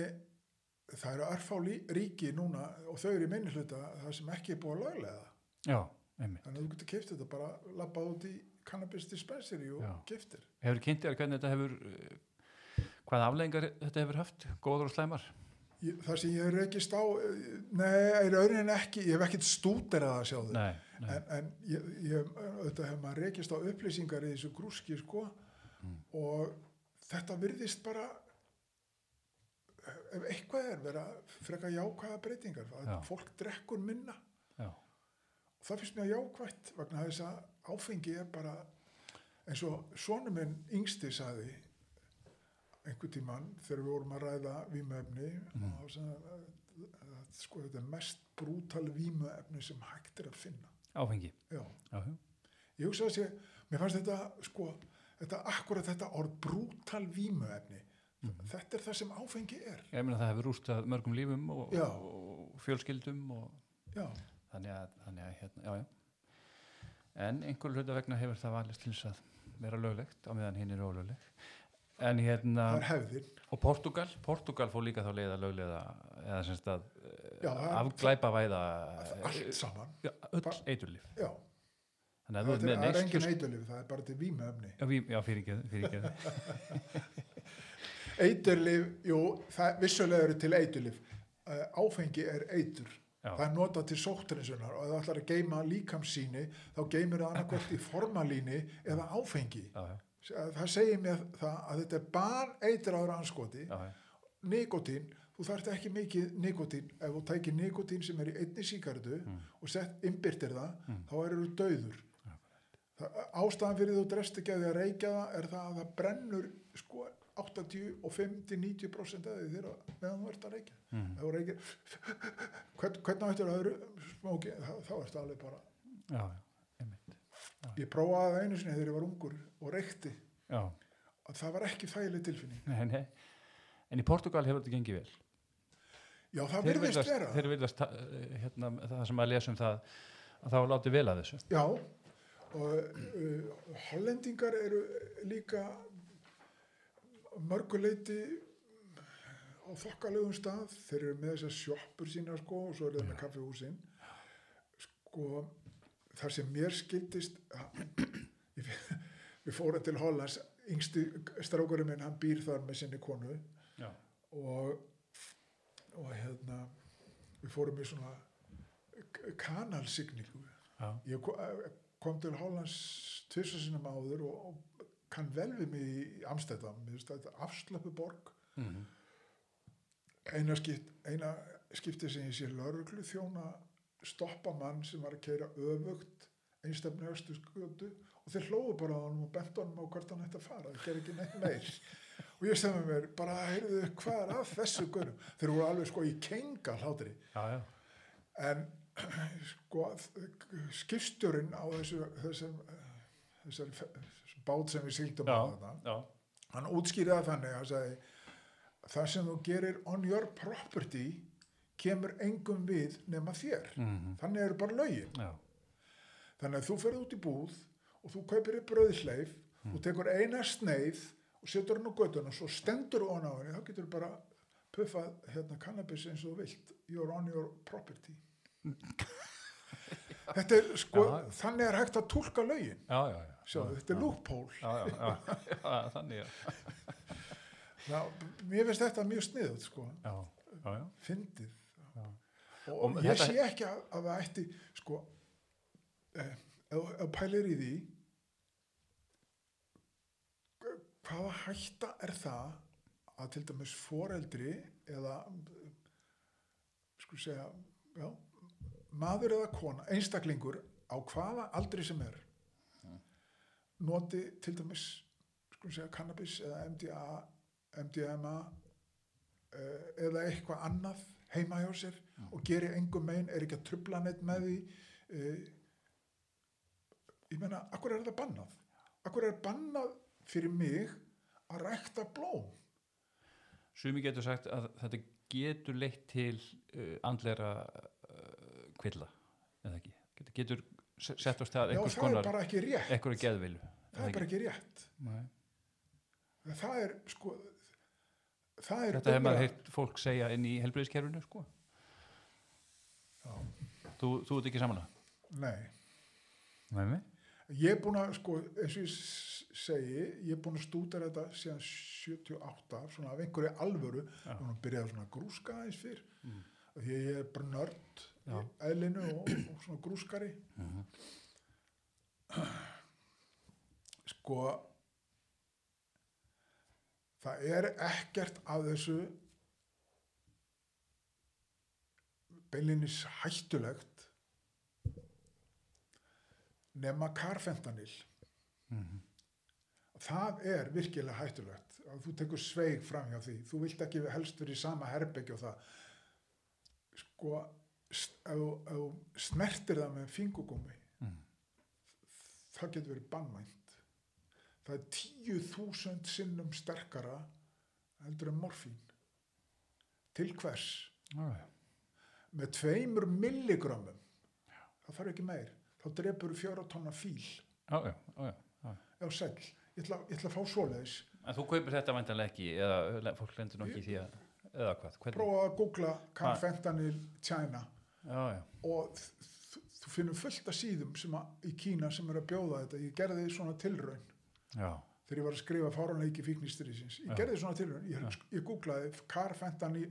Speaker 2: það eru örfá ríki núna og þau eru í minni hluta það sem ekki er búið að löglega
Speaker 1: Já, einmitt.
Speaker 2: þannig að þú getur keift þetta bara labbað út í cannabis dispensary og
Speaker 1: Já.
Speaker 2: keiftir
Speaker 1: Hefur kynnt þér hvernig þetta hefur eh, hvaða afleggingar þetta hefur haft góður og slæmar?
Speaker 2: Ég- það sem ég hef rekist á eh, nei, í rauninni ekki, ég hef ekkert stúderað að sjá þau en, en ég, ég, auðvitað hef maður rekist á upplýsingar í þessu grúski sko
Speaker 1: Mm.
Speaker 2: og þetta virðist bara ef eitthvað er vera frekar jákvæða breytingar að
Speaker 1: Já.
Speaker 2: fólk drekkur minna
Speaker 1: Já,
Speaker 2: og það finnst mér jákvætt vegna þess að áfengi er bara eins og svonu minn yngsti saði einhver tíman þegar við vorum að ræða vímuefni
Speaker 1: Mhm.
Speaker 2: og þá sagði hann að, að sko þetta er mest brútal vímuefni sem hægt er að finna
Speaker 1: áfengi.
Speaker 2: já ég hugsa að sé, mér fannst þetta sko, þetta akkurat þetta orð brútal vímuefni þetta er það sem áfengi er
Speaker 1: Ég meina það hefur rústað mörgum lífum og, og fjölskyldum og þannig að, þannig að hérna, já, já. En einhver hluta vegna hefur það valist til þess að vera löglegt á meðan hinn er ólögleg. En hérna,
Speaker 2: það er hefðin
Speaker 1: og Portugal, Portugal fór líka þá leið að löglega, eða semst að
Speaker 2: Já, það-
Speaker 1: afglæpa væða
Speaker 2: allt saman
Speaker 1: já, öll eiturlif.
Speaker 2: já,
Speaker 1: Þannig að
Speaker 2: það er, engin eiturlif það er bara til vímöfni
Speaker 1: Já, við, já fyrir ekki. [laughs]
Speaker 2: eiturlif, jú, það vissulega eru til eiturlif uh, áfengi er eitur.
Speaker 1: Já.
Speaker 2: það er notað til sóttrinsunar og ef það ætlar að geima líkamsýni þá geymir það annarkvort í formalíni eða áfengi.
Speaker 1: Já, já,
Speaker 2: það segir mér það að þetta er bara eitraður anskoti nikotín, þú þarft ekki mikið nikotín, ef þú tækir nikotín sem er í einni síkardu og sett innbyrtir það, þá eru þú dauður. Það, ástæðan fyrir þú drest ekki að því að reykja það er það að það brennur sko 80 og 50-90% af því þegar meðan þú ert að reykja.
Speaker 1: Mm.
Speaker 2: ef þú reykir hvern, hvernig ættir öðru? Smóki, þá, þá ertu alveg bara
Speaker 1: Já, já,
Speaker 2: ég prófaði það einu sinni þegar ég var ungur og reykti, og það var ekki þægileg tilfinning.
Speaker 1: Nei, nei. En í Portugal hefur þetta gengið vel.
Speaker 2: já það virðist vera.
Speaker 1: Þeir virðast, ta- hérna, það sem að lesa um það, að það var látið vel að þessu.
Speaker 2: Já, og uh, hollendingar eru líka mörguleiti á þokkalegum stað, þeir eru með þessar sjoppur sína sko og svo eru þeir með kaffihúsin. Sko þar sem mér skildist [clears throat] við fórum til Hollands. Yngsti strákurinn minn hann býr þar með sinni konu.
Speaker 1: Já.
Speaker 2: og og hérna við fórum í svona kanalsigningu. Ég eh, kom til Hollands tvisar sinum áður og, og kann vel við mig í þetta afslöpu borg
Speaker 1: Mhm.
Speaker 2: eina, skipt, eina skipti sem ég sé lörglu þjóna stoppa mann sem var að keira öfugt einstefni östu skötu og þeir hlóðu bara á hann og bent honum á hvert hann ætti að fara, það ger ekki neitt meir. [laughs] Og ég stefði mér, bara heyrðu hvað er að þessu gurum, þeir voru alveg sko í kenga hlátri
Speaker 1: já, já.
Speaker 2: en sko skipstjórin á þessu þessum bát sem við síldum á þetta hann útskýrði það þannig að sagði, það sem þú gerir on your property kemur engum við nema þér.
Speaker 1: Mhm.
Speaker 2: þannig eru bara lögin.
Speaker 1: Já,
Speaker 2: þannig að þú ferð út í búð og þú kaupir í bröðsleif þú tekur eina sneið og setur hann á göttuna og svo stendur hún á henni þá getur bara puffað hérna cannabis eins og þú vilt. You're on your property. [laughs] Þetta er sko
Speaker 1: Já, já.
Speaker 2: þannig er hægt að túlka lögin.
Speaker 1: Já, já, já.
Speaker 2: Sjáðu, þetta er loophole.
Speaker 1: Já, já, já, [laughs] þannig,
Speaker 2: mér finnst þetta mjög sniðut sko.
Speaker 1: Já.
Speaker 2: og,
Speaker 1: Og
Speaker 2: ég
Speaker 1: þetta-
Speaker 2: sé ekki að, að það ætti sko eh, þú pælir í því hvaða hætta er það að til dæmis foreldri eða sko segja já, maður eða kona, einstaklingur á hvaða aldri sem er noti til dæmis segja cannabis eða MDA MDMA eh, eða eitthvað annað heima hjá sér og gerir engum megin, er ekki að trubla neitt með því eh, ég meina, akkur er þetta bannað? Akkur er bannað fyrir mig að rækta blóm?
Speaker 1: Sumi getur sagt að þetta getur leitt til uh, andlera kvilla, eða ekki? Getur, getur se- sett á stað
Speaker 2: Já,
Speaker 1: einhvers
Speaker 2: það er
Speaker 1: konar,
Speaker 2: bara ekki rétt. Það er bara ekki rétt.
Speaker 1: Nei.
Speaker 2: Það er, sko, það er
Speaker 1: Þetta hefur maður heyrt fólk segja inn í helbriðiskerfinu, sko. Þú, þú ert ekki saman að?
Speaker 2: Nei.
Speaker 1: Nei.
Speaker 2: Ég er búin að, sko, eins og ég segi, ég er búin að stúta þetta síðan 78, svona af einhverju alvöru,
Speaker 1: Já.
Speaker 2: búin að byrja svona grúska aðeins fyrr,
Speaker 1: Mm.
Speaker 2: því að ég er bara nörd eðlinu og, og svona grúskari.
Speaker 1: Mhm.
Speaker 2: Sko, það er ekkert af þessu beinlinis hættulegt nema karfentanil.
Speaker 1: Mhm.
Speaker 2: Það er virkilega hættulegt að þú tekur sveig fram hjá því. Þú vilt ekki helst verið í sama herbyggja og það. Sko, ef þú- snertir það með fingugumi,
Speaker 1: Mhm.
Speaker 2: það getur verið bannvænt. Það er tíu þúsund sinnum sterkara heldur en morfín. Til hvers?
Speaker 1: Já,
Speaker 2: með tveimur milligrammum. Það þarf ekki meir. Þá drepur fjóra tonna fíl.
Speaker 1: Já, já, já.
Speaker 2: eða sæll, ég ætla, að fá svoleiðis.
Speaker 1: En þú kaupir þetta vantanlega ekki eða fólk lendur í því að eða hvað,
Speaker 2: prófa að googla
Speaker 1: Ha.
Speaker 2: Carfentanil China
Speaker 1: Já, já,
Speaker 2: og þú finnur fullt af síðum sem að, í Kína sem er að bjóða þetta. Ég gerði svona tilraun. Þegar ég var að skrifa fáránleiki fíknistrísins ég gerði svona tilraun, ég, ég googlaði Carfentanil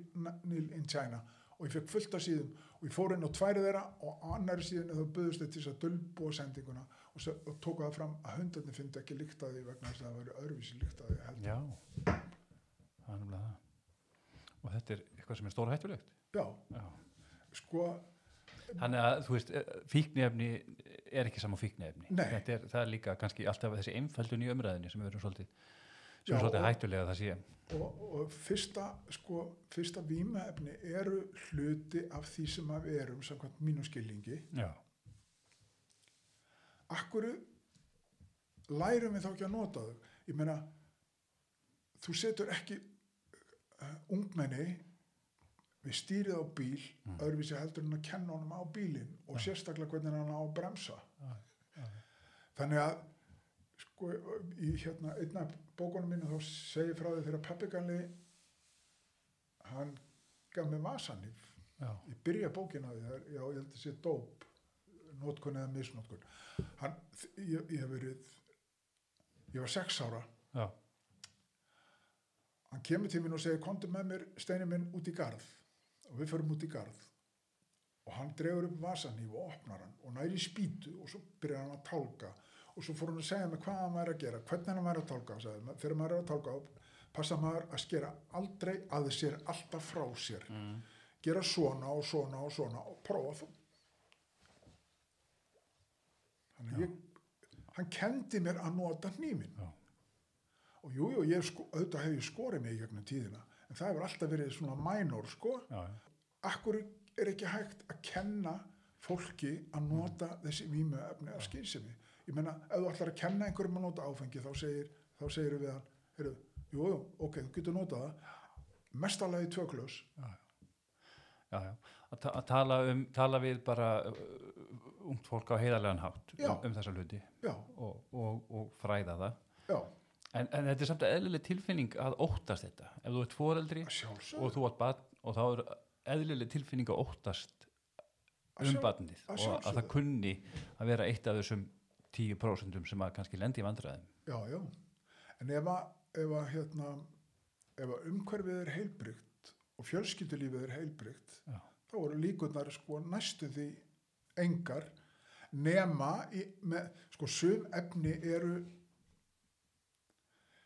Speaker 2: in China og ég fekk fullt af síðum. Og ég fór inn á tværi þeirra og annari síðan þá buðust þetta til þess að dulbúa sendinguna og, og tók það fram að hundarnir fyndi ekki líkt að því vegna þess að það væri öðruvísi líkt að því heldur.
Speaker 1: já. Það er nefnilega það. Og þetta er eitthvað sem er stóra hættulegt
Speaker 2: Já,
Speaker 1: Já
Speaker 2: sko,
Speaker 1: Þannig að, þú veist, eh, fíkniefni er ekki saman. Þetta er, það er líka kannski alltaf þessi einfældun í umræðinu sem við erum svolítið, sem
Speaker 2: Já,
Speaker 1: er svolítið
Speaker 2: og-
Speaker 1: hættulega að það sé.
Speaker 2: og, og fyrsta, sko, fyrsta vímaefni eru hluti af því sem við erum samkvæmt mínu skilningi
Speaker 1: Já,
Speaker 2: Akkuru lærum við þá ekki að nota þau? Ég meina, þú setur ekki uh, ungmenni við stýrið á bíl
Speaker 1: Mm.
Speaker 2: öðruvísi heldur en að kenna honum á bílinn og sérstaklega hvernig hann á að bremsa.
Speaker 1: Já, já.
Speaker 2: Þannig að sko, í hérna einna bókunum mínu þá segi frá því þegar pappigalli hann gaf mér vasanýf
Speaker 1: já,
Speaker 2: ég byrja bókina því, það já, ég held að sé dóp, nótkun eða misnótkun. Hann, ég, ég hef verið, ég var sex ára,
Speaker 1: já,
Speaker 2: hann kemur til mín og segir, komdu með mér steini minn út í garð og við förum út í garð. Og hann dregur upp vasaníf og opnar hann og næri spýtu og svo byrjar hann að tálka og svo fór hann að segja mig hvað hann væri að gera, hvernig hann væri að tálka, þegar maður er að tálka passa maður að skera aldrei að sér alltaf frá sér.
Speaker 1: Mm.
Speaker 2: gera svona og svona og svona og prófa þú þannig ég hann kendi mér að nota hnímin
Speaker 1: já,
Speaker 2: og jú, jú, sko, auðvitað hef ég skorið mig í gegnum tíðina en það hefur alltaf verið svona mænor sko,
Speaker 1: já, já,
Speaker 2: akkur er ekki hægt að kenna fólki að nota þessi vímuefni að skynsemi? Ég meina, ef þú ætlar að kenna einhverjum að nota áfengi þá segir, þá segir við hann heyrðu, jú, jú, ok, þú getur notað það. Mestalagi tvöklaus
Speaker 1: já, já. Að, ta tala, um, tala við bara uh, ungt fólk á heiðarlegan hátt
Speaker 2: Já.
Speaker 1: um, um þessa hluti
Speaker 2: já,
Speaker 1: og, og, og fræða það.
Speaker 2: já,
Speaker 1: En, en þetta er samt eðlileg tilfinning að óttast þetta. Ef þú ert foreldri
Speaker 2: að sjálfsög
Speaker 1: og þú ert barn og þá er eðlileg tilfinning að óttast
Speaker 2: Að
Speaker 1: um barnið
Speaker 2: að
Speaker 1: og að það kunni að vera eitt af þessum 10% sem að kannski lendi í vandræðum.
Speaker 2: Já, já. En ef að, ef að, hérna, ef að umhverfið er heilbrygt og fjölskyldulífið er heilbrygt,
Speaker 1: Já.
Speaker 2: þá eru líkurnar sko næstu því engar nema í, með, sko sum efni eru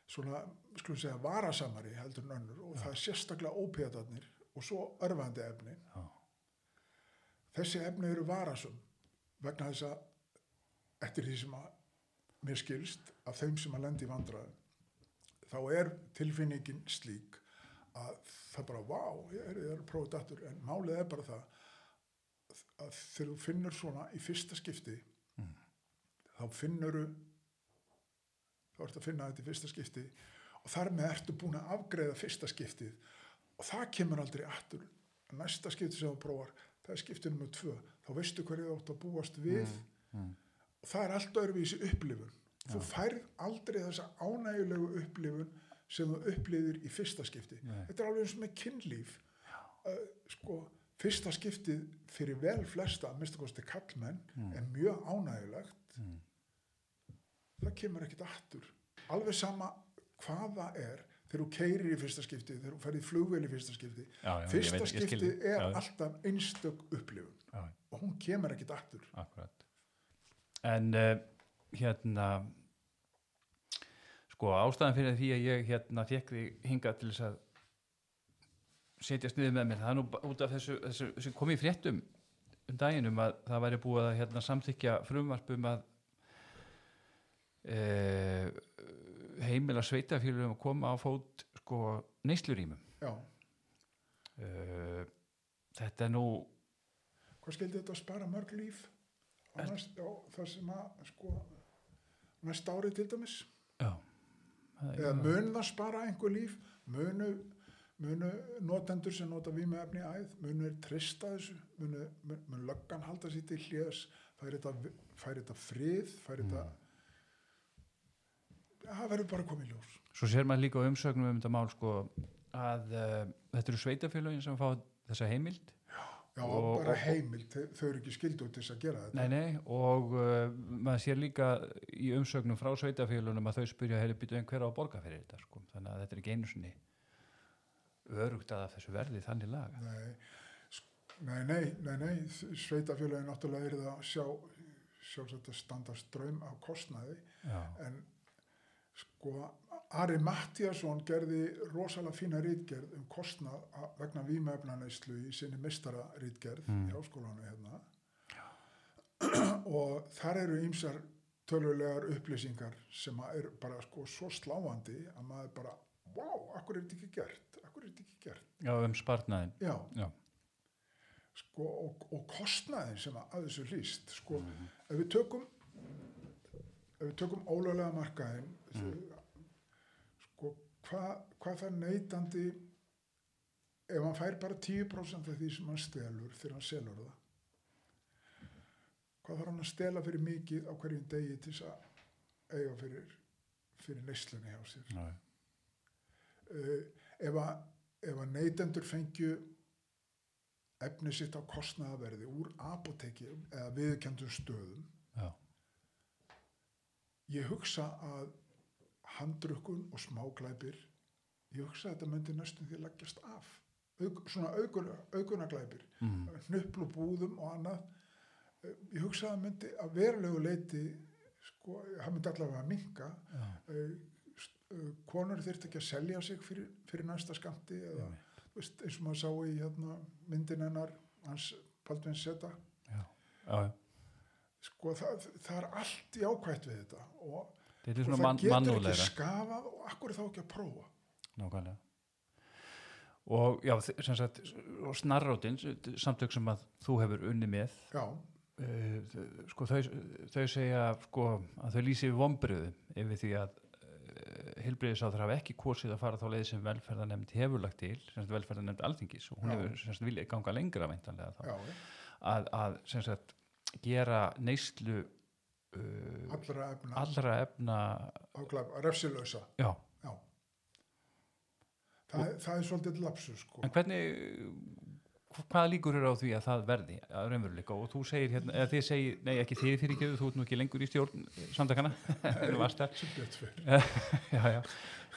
Speaker 2: svona, skulum segja, varasamari heldur en önnur og það er sérstaklega ópíatarnir og svo örfandi efni.
Speaker 1: Já.
Speaker 2: Þessi efni eru varasum vegna þess að eftir því sem að mér skilst af þeim sem að lendi í vandræðum þá er tilfinningin slík að það bara, vá, ég er, er aftur, en málið er bara það að þegar þú finnur svona í fyrsta skipti
Speaker 1: Mm.
Speaker 2: þá finnur þá ertu að finna þetta í fyrsta skipti. Og þar með ertu búin að afgreða fyrsta skiptið. Og það kemur aldrei aftur. Næsta skipti sem þú prófar það er skiptið nummer tvö, þá veistu hverju þú átt að búast við.
Speaker 1: Mm.
Speaker 2: og það er allt öðruvísi upplifun. Þú færð aldrei þessa ánægulegu upplifun sem þú upplifir í fyrsta skipti.
Speaker 1: Nei.
Speaker 2: þetta er alveg eins og með kynlíf. Uh, sko, fyrsta skiptið fyrir vel flesta, að mista kosti kallmenn er mjög ánægulegt
Speaker 1: Mm.
Speaker 2: Það kemur ekkit aftur alveg sama hvað það er þegar þú keirir í fyrsta skiptið þegar þú ferð í flugvél í fyrsta skiptið
Speaker 1: Já, já,
Speaker 2: fyrsta
Speaker 1: veit- þig.
Speaker 2: er
Speaker 1: Já,
Speaker 2: alltaf einstök upplifun
Speaker 1: Já,
Speaker 2: og hún kemur ekkit aftur
Speaker 1: akkurat. En uh, hérna, sko ástæðan fyrir því að ég hérna fekk þig hingað til þess að setjast niður með mér, það er nú út af þessu, þessu sem kom í fréttum um daginn um að það væri búið að hérna, samþykja frumvarp um að heimila sveitafélugum að koma á fót sko neyslurímum.
Speaker 2: já,
Speaker 1: E, þetta er nú,
Speaker 2: hvað skildi þetta að spara mörg líf á næst, já, það sem að sko næst árið til dæmis?
Speaker 1: Já,
Speaker 2: eða
Speaker 1: er-
Speaker 2: mun það spara einhver líf? Munu, munu notendur sem nota vímuefni í æð munu er trista þessu? Munu, mun, mun löggan halda sér til hljés færi þetta, þetta frið? Færi
Speaker 1: Mm.
Speaker 2: Það verður bara komið ljós.
Speaker 1: Svo sér maður líka umsögnum um þetta mál sko að uh, þetta eru sveitafélögin sem fá þessa heimild.
Speaker 2: Já,
Speaker 1: Og-
Speaker 2: bara
Speaker 1: og-
Speaker 2: heimild, þau, þau eru ekki skildu til þess að gera þetta.
Speaker 1: Nei, nei, og uh, maður sér líka í umsögnum frá sveitafélunum að þau spyrja hefur býtu en hver á að borga fyrir þetta? Sko. þannig að þetta er ekki einu sinni örugt að þessu verði þannig laga
Speaker 2: Nei, nei, nei, nei, nei, sveitafélagin náttúrulega er það að sjá sjálfsagt að standa ströym á kostnaði.
Speaker 1: Já,
Speaker 2: en sko Ari Mattiasson gerði rosalega fína rítgerð um kostnað vegna vímefnaneyslu í sinni mistara rítgerð
Speaker 1: Mm.
Speaker 2: í háskólanu hérna og þar eru ýmsar tölulegar upplýsingar sem eru bara sko svo sláandi að maður bara, wow, akkur er þetta ekki gert akkur er þetta ekki gert
Speaker 1: Já um spartnaðin
Speaker 2: Já.
Speaker 1: Já.
Speaker 2: Sko, og, og kostnaðin sem að, þessu hlýst sko,
Speaker 1: Mhm.
Speaker 2: ef við tökum ef við tökum ólöglega markaðin
Speaker 1: Mm.
Speaker 2: sko, hvað hva það neytandi ef hann fær bara 10% af því sem hann stelur þegar hann selur það hvað þarf hann að stela fyrir mikið á hverjum degi til þess að eiga fyrir fyrir neyslunni hjá sér uh, ef að, ef að neytendur fengju efni sitt á kostnaðaverði úr apoteki eða viðkendum stöðum
Speaker 1: Já.
Speaker 2: Ég hugsa að handrukkun og smáglæpir ég hugsa að þetta myndi næstum því leggjast af Auk, svona aukun, aukunaglæpir
Speaker 1: Mm.
Speaker 2: hnupl og búðum og annað Eh, ég hugsa að myndi að verulegu leiti sko, það myndi allavega að minka
Speaker 1: Já.
Speaker 2: uh, konur þyrfti ekki að selja sig fyrir, fyrir næsta skamti eða þú veist, eins og maður sá í hérna, myndin hennar hans Baldvin Seta
Speaker 1: Já. Já.
Speaker 2: Sko það, það er allt jákvætt við þetta og,
Speaker 1: Þetta
Speaker 2: og það
Speaker 1: man,
Speaker 2: getur ekki
Speaker 1: mannúlegra
Speaker 2: skafað og akkur þá ekki að prófa?
Speaker 1: Nákvæmlega. Og já, sem sagt, og snarrótin, samtök sem að þú hefur unni með, uh, sko þau, þau segja sko að þau lýsi við vombriðu yfir því að uh, heilbreyðisáður hafa ekki kosið að fara þá leið sem velferðanemnd hefur lagt til, sem sagt velferðanemnd alþingis og hún
Speaker 2: Já.
Speaker 1: hefur sagt viljað ganga lengra að, að sem sagt gera neyslu uh,
Speaker 2: allra efna.
Speaker 1: allra efna,
Speaker 2: refsilösa
Speaker 1: já,
Speaker 2: já. Það, það er svolítið lapsus sko.
Speaker 1: En hvernig, hvaða líkur eru á því að það verði að raunveruleika? Og þú segir hérna, eða þið segir, nei ekki þið fyrir ekki, þú ert nú ekki lengur í stjórn samtakana, þú varst já,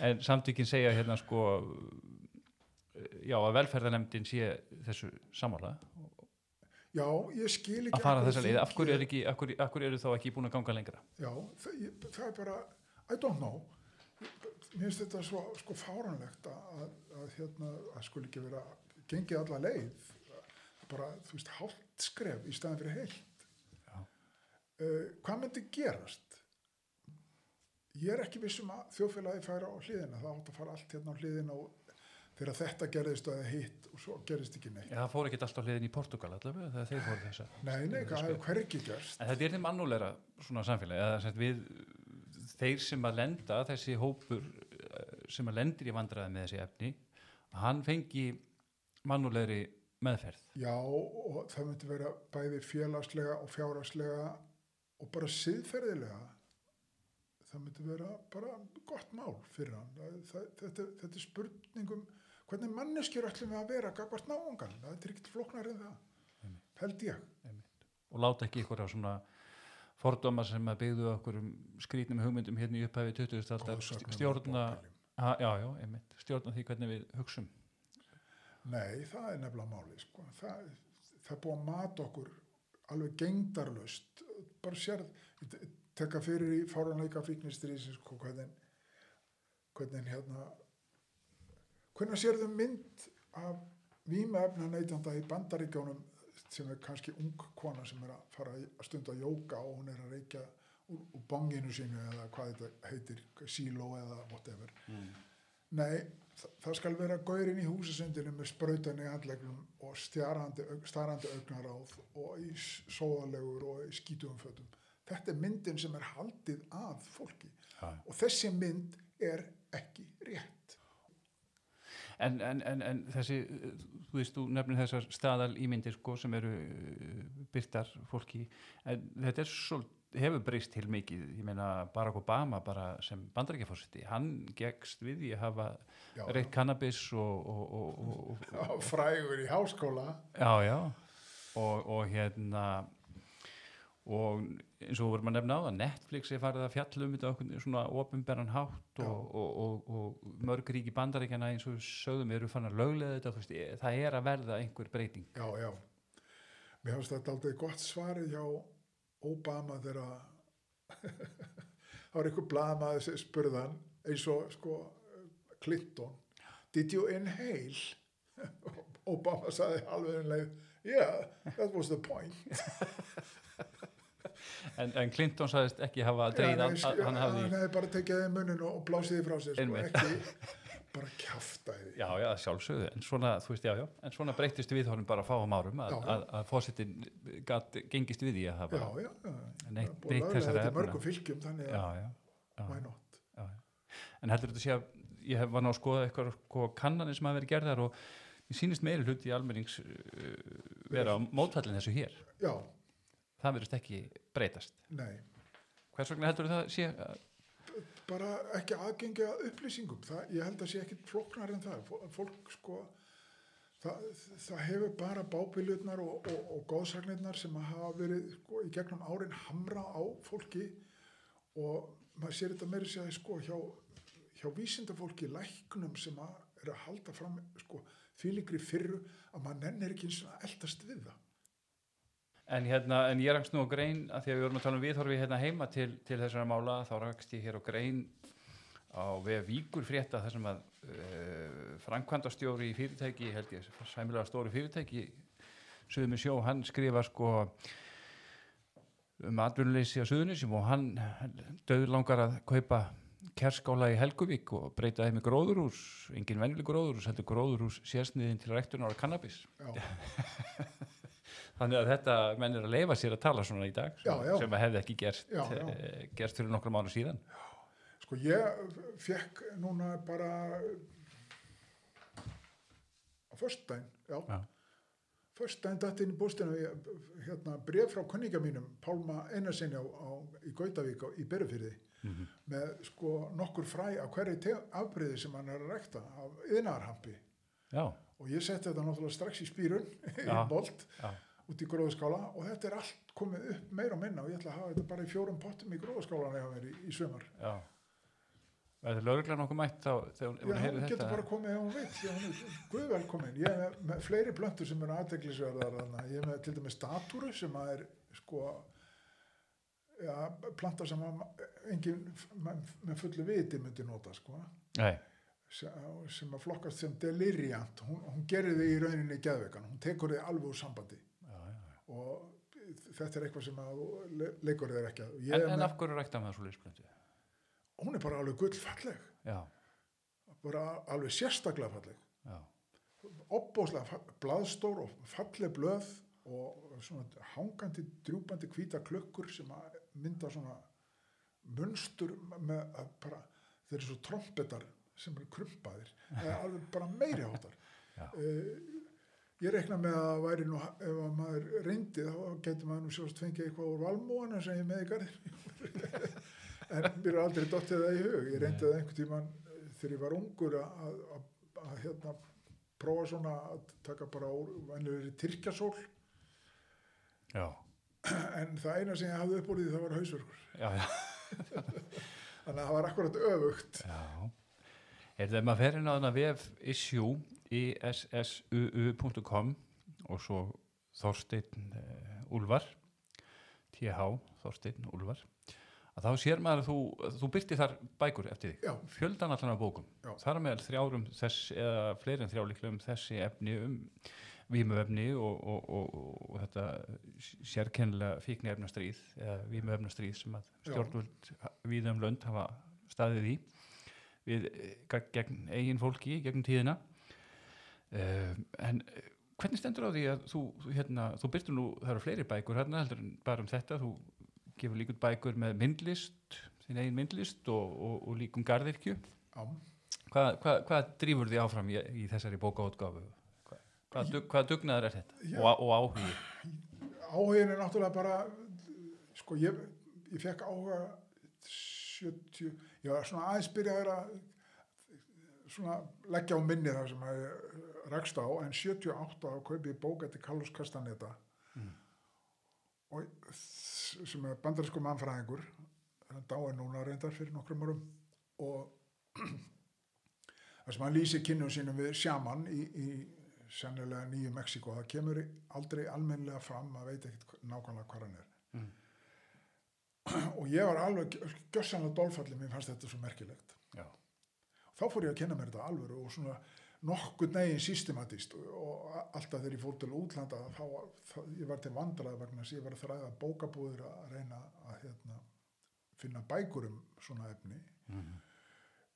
Speaker 1: en samtökin segja hérna sko, já að velferðanemdin sé þessu samála
Speaker 2: já, ég skil ekki
Speaker 1: að fara þessa leið, af hverju eru af hverju eru þá ekki búin að ganga lengra?
Speaker 2: Já, það, ég, það er bara, I don't know. Mér finnst þetta svo sko fáranlegt að, að, hérna, að skuli ekki vera gengið alla leið. Bara, þú veist, hálft skref í staðin fyrir heilt. Uh, hvað myndi gerast? Ég er ekki vissum að þjóðfélagi færa á hliðina. Það átt að fara allt hérna á hliðina og þegar þetta gerðist og eða hitt og svo gerðist ekki neitt.
Speaker 1: Já, það fór ekki alltaf hliðin í Portugal allavega þegar þeir fóru þessa.
Speaker 2: Nei, nei, hvað hefur hvergi gerst?
Speaker 1: En þetta er þeim annulegra svona samfélagi, eða sem við, þeir sem að lenda, þessi hópur eh, sem að lendir í vandræði með þessi efni, að hann fengi mannulegri meðferð.
Speaker 2: Já, og það myndi vera bæði félagslega og fjárhagslega og bara siðferðilega. Það myndi vera bara gott mál fyrir hann. Það, það, þetta, þetta er spurningum hvernig manneskjur ætlum við að vera gagvart náungan. Það er ekkert flóknar en það. Held ég.
Speaker 1: og láta ekki ykkur á svona fordóma sem að byggðu okkur um skrýtnum hugmyndum hérna í upphæfi 20. aldar
Speaker 2: Goðsögnum
Speaker 1: stjórna, ha, já, já, stjórna því hvernig við hugsum.
Speaker 2: Nei, það er nefnilega máli. Sko. Það, það búið að mata okkur alveg gengdarlust. Bara sérð, tekka fyrir í fáranleika fíknistri sko, hvernig, hvernig hérna hvernig sérðu mynd af vímaefna neytanda í bandaríkjónum sem er kannski ung kona sem er að fara að stunda jóka og hún er að reykja úr, úr bonginu sínu eða hvað þetta heitir, síló eða whatever. Nei, það, það skal vera gaurinn í húsasundinu með sprautan í handlegnum og stjarandi, starandi augnaráð og í sóðalegur og í skítugum fötum. Þetta er myndin sem er haldið að fólki
Speaker 1: Já.
Speaker 2: og þessi mynd er ekki rétt.
Speaker 1: En, en, en, en þessi, þú veist, þú nefnir þessar staðal ímyndir sko sem eru uh, byrtar fólki, en þetta er svo, hefur breyst til mikið, ég meina Barack Obama bara sem bandarækjafórseti, hann gegst við í að hafa reykt kannabis og, og, og, og, [laughs]
Speaker 2: frægur í háskóla.
Speaker 1: já, já, og, og hérna, og eins og við vorum að nefna á það, Netflix er farið að fjalla um þetta okkur svona ofinberran hátt og, og, og, og mörg ríki bandaríkjana eins og sögðum eru fann að löglega þetta, veist, e- það er að verða einhver breyting.
Speaker 2: Já, já. Mér finnst þetta aldrei gott svarið hjá Obama þegar [laughs] það var einhver blaðmaður sem spurði hann eins og sko Clinton Did you inhale? [laughs] Obama sagði alveg um Yeah, that was the point. [laughs]
Speaker 1: En, en Clinton sagðist ekki hafa dreigð að
Speaker 2: sk-
Speaker 1: hann hafði,
Speaker 2: hann hefði bara tekið það í munnin og, blásið því frá sér sko, ekki bara kjafta því.
Speaker 1: já, já, sjálfsögðu, en svona, þú veist, já, já, en svona breytist við honum bara fáum árum að, að, að fósitin gat, gengist við því að hafa,
Speaker 2: Já, já, já.
Speaker 1: Neitt-
Speaker 2: Það er
Speaker 1: neitt þessara
Speaker 2: þetta
Speaker 1: efna.
Speaker 2: mörgum fylgjum, þannig að
Speaker 1: já, já.
Speaker 2: why not?
Speaker 1: Já, já. En heldur þetta sé að ég hef ná að skoða eitthvað sko, kannanir sem hafa verið gerðar og mér sýnist meiri hluti í almennings uh, vera á mótfallin þessu hér.
Speaker 2: Já,
Speaker 1: Það verðist ekki breytast.
Speaker 2: nei.
Speaker 1: Hvers vegna heldur það sé að
Speaker 2: bara ekki aðgengi að upplýsingum það, ég held að sé ekkit flóknar en það Fó- fólk sko það, það hefur bara bábiljurnar og, og, og góðsagnirnar sem að hafa verið sko, í gegnum árin hamra á fólki og maður sér þetta meiri sér sko hjá, hjá vísindafólki læknum sem að er að halda fram sko fylingri fyrru að maður nennir ekki eins og að eldast við það
Speaker 1: En, hérna, en ég rakst nú á grein að því að við vorum að tala um viðhorfi hérna heima til, til þessara mála þá rakst ég hér á grein á veða víkur frétta þar sem að uh, framkvæmdastjóri í fyrirtæki, held ég, sæmilega stóri fyrirtæki Suðum í sjó, hann skrifa sko um atvinnuleysi á Suðunisjum og hann döður langar að kaupa kerskála í Helguvík og breyta þeim í gróðurhús, engin venjuleg gróðurhús, heldur gróðurhús sérsniðin til ræktunar á kannabis.
Speaker 2: Já, [laughs]
Speaker 1: Þannig að þetta menn er að leifa sér að tala svona í dag sem,
Speaker 2: Já, já.
Speaker 1: sem að hefði ekki gerst,
Speaker 2: Já,
Speaker 1: eh, gerst fyrir nokkrum mánu síðan.
Speaker 2: Sko ég fekk núna bara á Já. föstudaginn dætt inn í bústinu hérna bref frá kunninga mínum Pálma á, í Gautavík á, í Berufyrði
Speaker 1: Mhm.
Speaker 2: með sko nokkur fræ af hverju afbrigði sem hann er að rekta af yðnarhampi og ég setti þetta náttúrulega strax í spýrun [laughs] í bolt
Speaker 1: já,
Speaker 2: út í gróðskála og þetta er allt komið upp meira og minna og ég ætla að hafa þetta bara í fjórum pottum í gróðskálan eða mér í, í sömar
Speaker 1: já. Verður lögreglega nokkuð mætt þá þegar
Speaker 2: Já,
Speaker 1: hún
Speaker 2: hún
Speaker 1: heyrði
Speaker 2: getur
Speaker 1: þetta?
Speaker 2: bara komið ef hún veit, já, hún er guð velkomin. Ég er með, fleiri plöntur sem eru aðteglisverðar, þannig að ég er með til dæmis statúru sem að er sko, já, planta sem að engin með, fullu viti myndi nota, sko,
Speaker 1: Nei,
Speaker 2: sem, að flokkast sem deliriant. Hún, hún gerir þig í rauninni geðveikan, hún tekur þig alveg úr sambandi
Speaker 1: já, já.
Speaker 2: Og þetta er eitthvað sem að leikur þér ekki að.
Speaker 1: En, en af hverju rækta með svo lýsblöndu?
Speaker 2: hún er bara alveg gullfalleg,
Speaker 1: Já,
Speaker 2: bara alveg sérstaklega falleg. fa- blaðstór og falleg blöð og svona hangandi, drjúpandi hvíta klukkur sem að mynda svona munstur með að bara, þeir eru svo trompetar sem eru krumpaðir, alveg bara meiri áttar.
Speaker 1: Já.
Speaker 2: Ég reikna með að væri nú, ef að maður reyndi þá getur maður nú sjóst fengið eitthvað úr valmúana sem ég með í garðin. [laughs] en mér er aldrei dottið það í hug. Ég reyndi það einhvern tíman þegar ég var ungur að, að, að, að hérna prófa svona að taka bara úr venjulegri tyrkjasól.
Speaker 1: Já,
Speaker 2: en það eina sem ég hafði upp úr því það var hausverkur. [laughs] Þannig að það var akkurat öfugt.
Speaker 1: Já, er það maður fer inn á þarna vef issue issuu.com og svo Þorsteinn uh, Úlfar TH Þorsteinn Úlfar. Að þá sér maður að þú, þú byrti þar bækur eftir þig, fjöldan allan af bókum.
Speaker 2: Já.
Speaker 1: þar með þrjárum þess eða fleiri en þrjáleiklega um þessi efni um vímuefni og, og, og, og þetta sérkennilega fíknefnastríð eða vímuefnastríð sem að stjórnvöld við um lönd hafa staðið í við eh, gegn eigin fólki gegn tíðina en eh, hvernig stendur á því að þú, þú, hérna, þú byrtur nú, það eru fleiri bækur hérna heldur en bara um þetta, þú gefur líka út bækur með myndlist þín eigin myndlist og, og, og líkum garðirkju.
Speaker 2: Já,
Speaker 1: Hvað, hvað, hvað drýfur því áfram í, í þessari bókaútgáfu? Hvað, hvað, dug, dugnaður er þetta?
Speaker 2: Já.
Speaker 1: Og, og áhugi?
Speaker 2: áhugin er náttúrulega bara sko ég, ég fekk áhuga 70, ég var svona aðeins byrjaður að svona leggja á minni það sem að ég rakst á en 78 á kaupið bók eftir Carlos Castaneda. Og s- sem er bandarísku mannfræðingur hann dáið núna reyndar fyrir nokkrum árum. Og [clears throat] það sem hann lýsir kynnum sínum við sjaman í, í sennilega nýju Mexiko það kemur aldrei almennilega fram maður veit ekkert nákvæmlega hvað hann er. [clears throat] Og ég var alveg gjössanlega dólfallið, mér fannst þetta svo merkilegt.
Speaker 1: Já.
Speaker 2: Þá fór ég að kenna mér þetta alveg og svona nokkur negin systematist og, og alltaf þegar ég fór til útlanda þá, þá ég var til vandrað vegna þess að ég var að þræða bókabúður að reyna að hérna, finna bækur um svona efni.
Speaker 1: Mhm.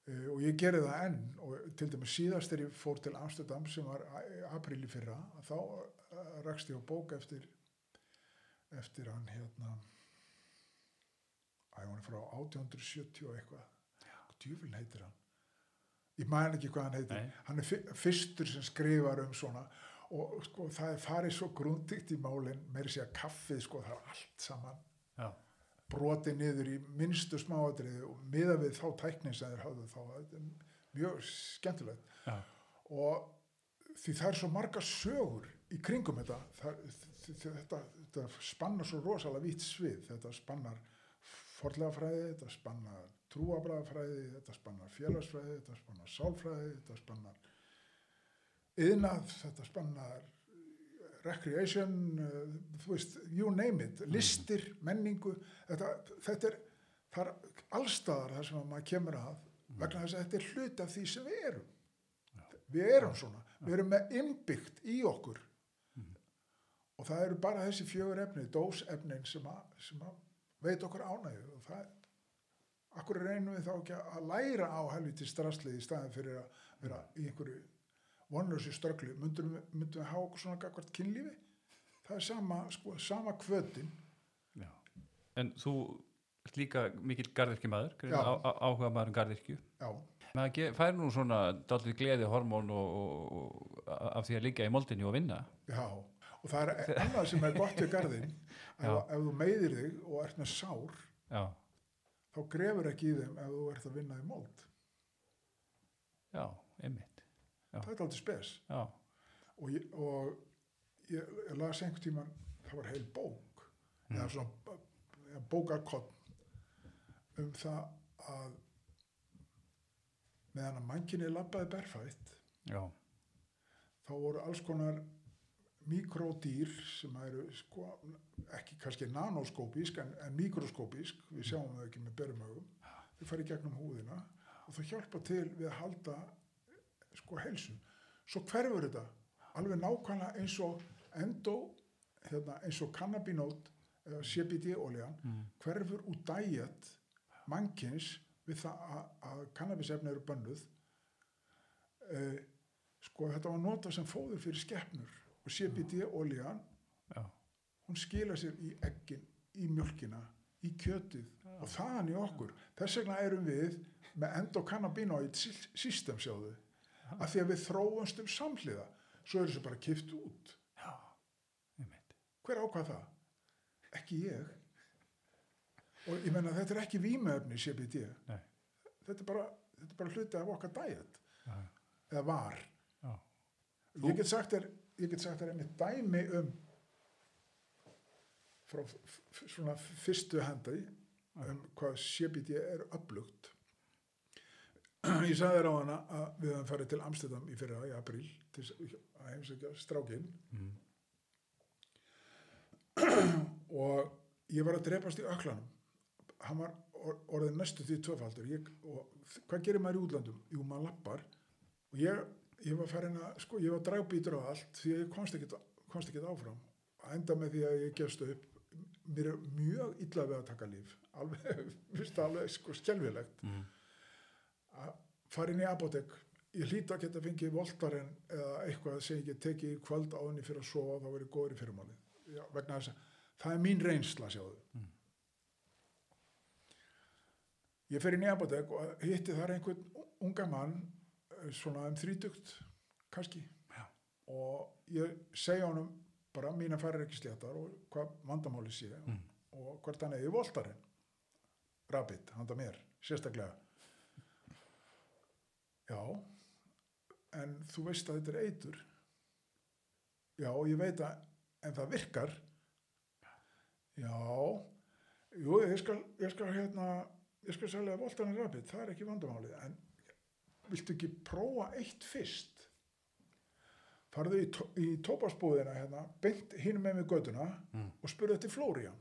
Speaker 2: uh, og ég gerði það enn og til dæmis síðast þegar ég fór til Amsterdam sem var í apríl í fyrra þá uh, rakst ég á bók eftir eftir hann hérna hún er frá 1870 og eitthvað. Djúfilin heitir hann ég man ekki hvað hann heitir
Speaker 1: Nei.
Speaker 2: hann er fyrstur sem skrifar um svona og sko það er farið svo grundigt í málin meiri sé að kaffið sko það er allt saman
Speaker 1: Já.
Speaker 2: brotið niður í minnstu smáatriði og miða við þá tæknin sem þeir hafðu þá þetta er mjög skemmtilegt
Speaker 1: Já.
Speaker 2: og því það er svo marga sögur í kringum þetta það, þetta, þetta spannar svo rosalega vítt svið þetta spannar forlegafræði þetta spannar trúabræðafræði þetta spannar félagsfræði þetta spannar sálfræði þetta spannar yðnað þetta spannar recreation uh, þú veist, you name it listir, menningu þetta, þetta er, það er allstaðar þar sem að maður kemur að vegna þess að þetta er hlut af því sem við erum. Við erum svona, við erum með innbyggt í okkur. Og það eru bara þessi fjögur efni dósefnin sem, sem að veit okkur ánægju. Og það akkur reynum við þá ekki að læra á helviti strasslið í staðin fyrir að vera í einhverju vonlösu strögglu myndum við, myndum við hafa svona gagvart kynlífi það er sama, sko, sama kvötin
Speaker 1: Já. En þú ert líka mikill garðirkjumaður,
Speaker 2: Já.
Speaker 1: áhuga maður um garðirkju.
Speaker 2: já,
Speaker 1: Maður fær nú svona daldið gleði hormón og, og, og af því að liggja í moldinni og vinna.
Speaker 2: já og það er annað sem er gott við garðin [laughs] ef, ef þú meiðir þig og ert með sár
Speaker 1: Já,
Speaker 2: þá grefur ekki í þeim ef þú ert að vinna í mold.
Speaker 1: Já, einmitt. Já.
Speaker 2: það er alltaf spes.
Speaker 1: Já,
Speaker 2: og ég, og ég, ég las einhvern tíman það var heil bók eða svona ja, bókarkott um það að meðan að mannkinni labbaði berfætt
Speaker 1: já,
Speaker 2: þá voru alls konar mikrodýr sem eru sko, ekki kannski nanoskópísk en, en mikroskópísk, við sjáum það ekki með berumögum, þau fara í gegnum húðina og þau hjálpa til við að halda sko helsu svo hverfur þetta alveg nákvæmlega eins og endo hérna, eins og kannabinót eða CBD-oljan hverfur úr dæjat mannkins við það að, kannabisefni eru bönnuð. Uh, sko þetta var notað sem fóður fyrir skeppnur og CBD-oljan
Speaker 1: já,
Speaker 2: hún skila sér í eggin, í mjölkina, í kjötið og þaðan í okkur. Þess vegna erum við með endokannabinoid system sjáðu, af því að við þróumst um samhliða, svo er þessu bara kift út.
Speaker 1: já.
Speaker 2: Hver ákvað það? Ekki ég. Og ég menna þetta er ekki vímöfni CBD. Þetta er bara, þetta er bara hluti af okkar
Speaker 1: Já,
Speaker 2: eða var.
Speaker 1: já,
Speaker 2: Ég get sagt þér, ég get sagt þér einmitt dæmi um frá svona fyrstu hendi um hvað CBD er upplugt. [clears throat] Ég sagði þér á hana að við höfum farið til Amsterdam í fyrra í apríl til að heimsækja strákinn
Speaker 1: mm. [clears throat]
Speaker 2: og ég var að drepast í öklanum. Hann var or- orðið næstu því tvöfaldur. Ég, og hvað gerir maður í útlandum? Jú, maður lappar og ég, ég var farin að, sko, ég var dragbítur á allt því að ég komst ekkit, komst ekkit áfram. Að enda með því að ég gefst upp. Mér er mjög illa við að taka líf. Alveg, [laughs] fyrst alveg, sko, skjálfilegt.
Speaker 1: Mm.
Speaker 2: Að fara inn í apotek. Ég hlýta að geta fengið voltaren eða eitthvað sem ég get tekið kvöld áðunni fyrir að sofa þá verið góður í fyrirmálið. Já, vegna þess að það er mín reynsla, sjáðu. ég fer inn í apotek og hitti þar einhvern unga mann svona um þrítugt kannski.
Speaker 1: Já.
Speaker 2: og ég segja honum bara mína færir ekki sléttar og hvað vandamáli sé
Speaker 1: Mm.
Speaker 2: og hvert hann eigi voltarinn. Rabbit, handa mér, sérstaklega. Já en þú veist að þetta er eitur. Já, ég veit að en það virkar. Já jú, ég skal, ég skal hérna ég skal selja voltarinn Rabbit, það er ekki vandamálið en viltu ekki prófa eitt fyrst farðu í, tó- í tópasbúðina hérna, beint hinn með mig göduna
Speaker 1: Mm.
Speaker 2: og spurðu eftir Flórian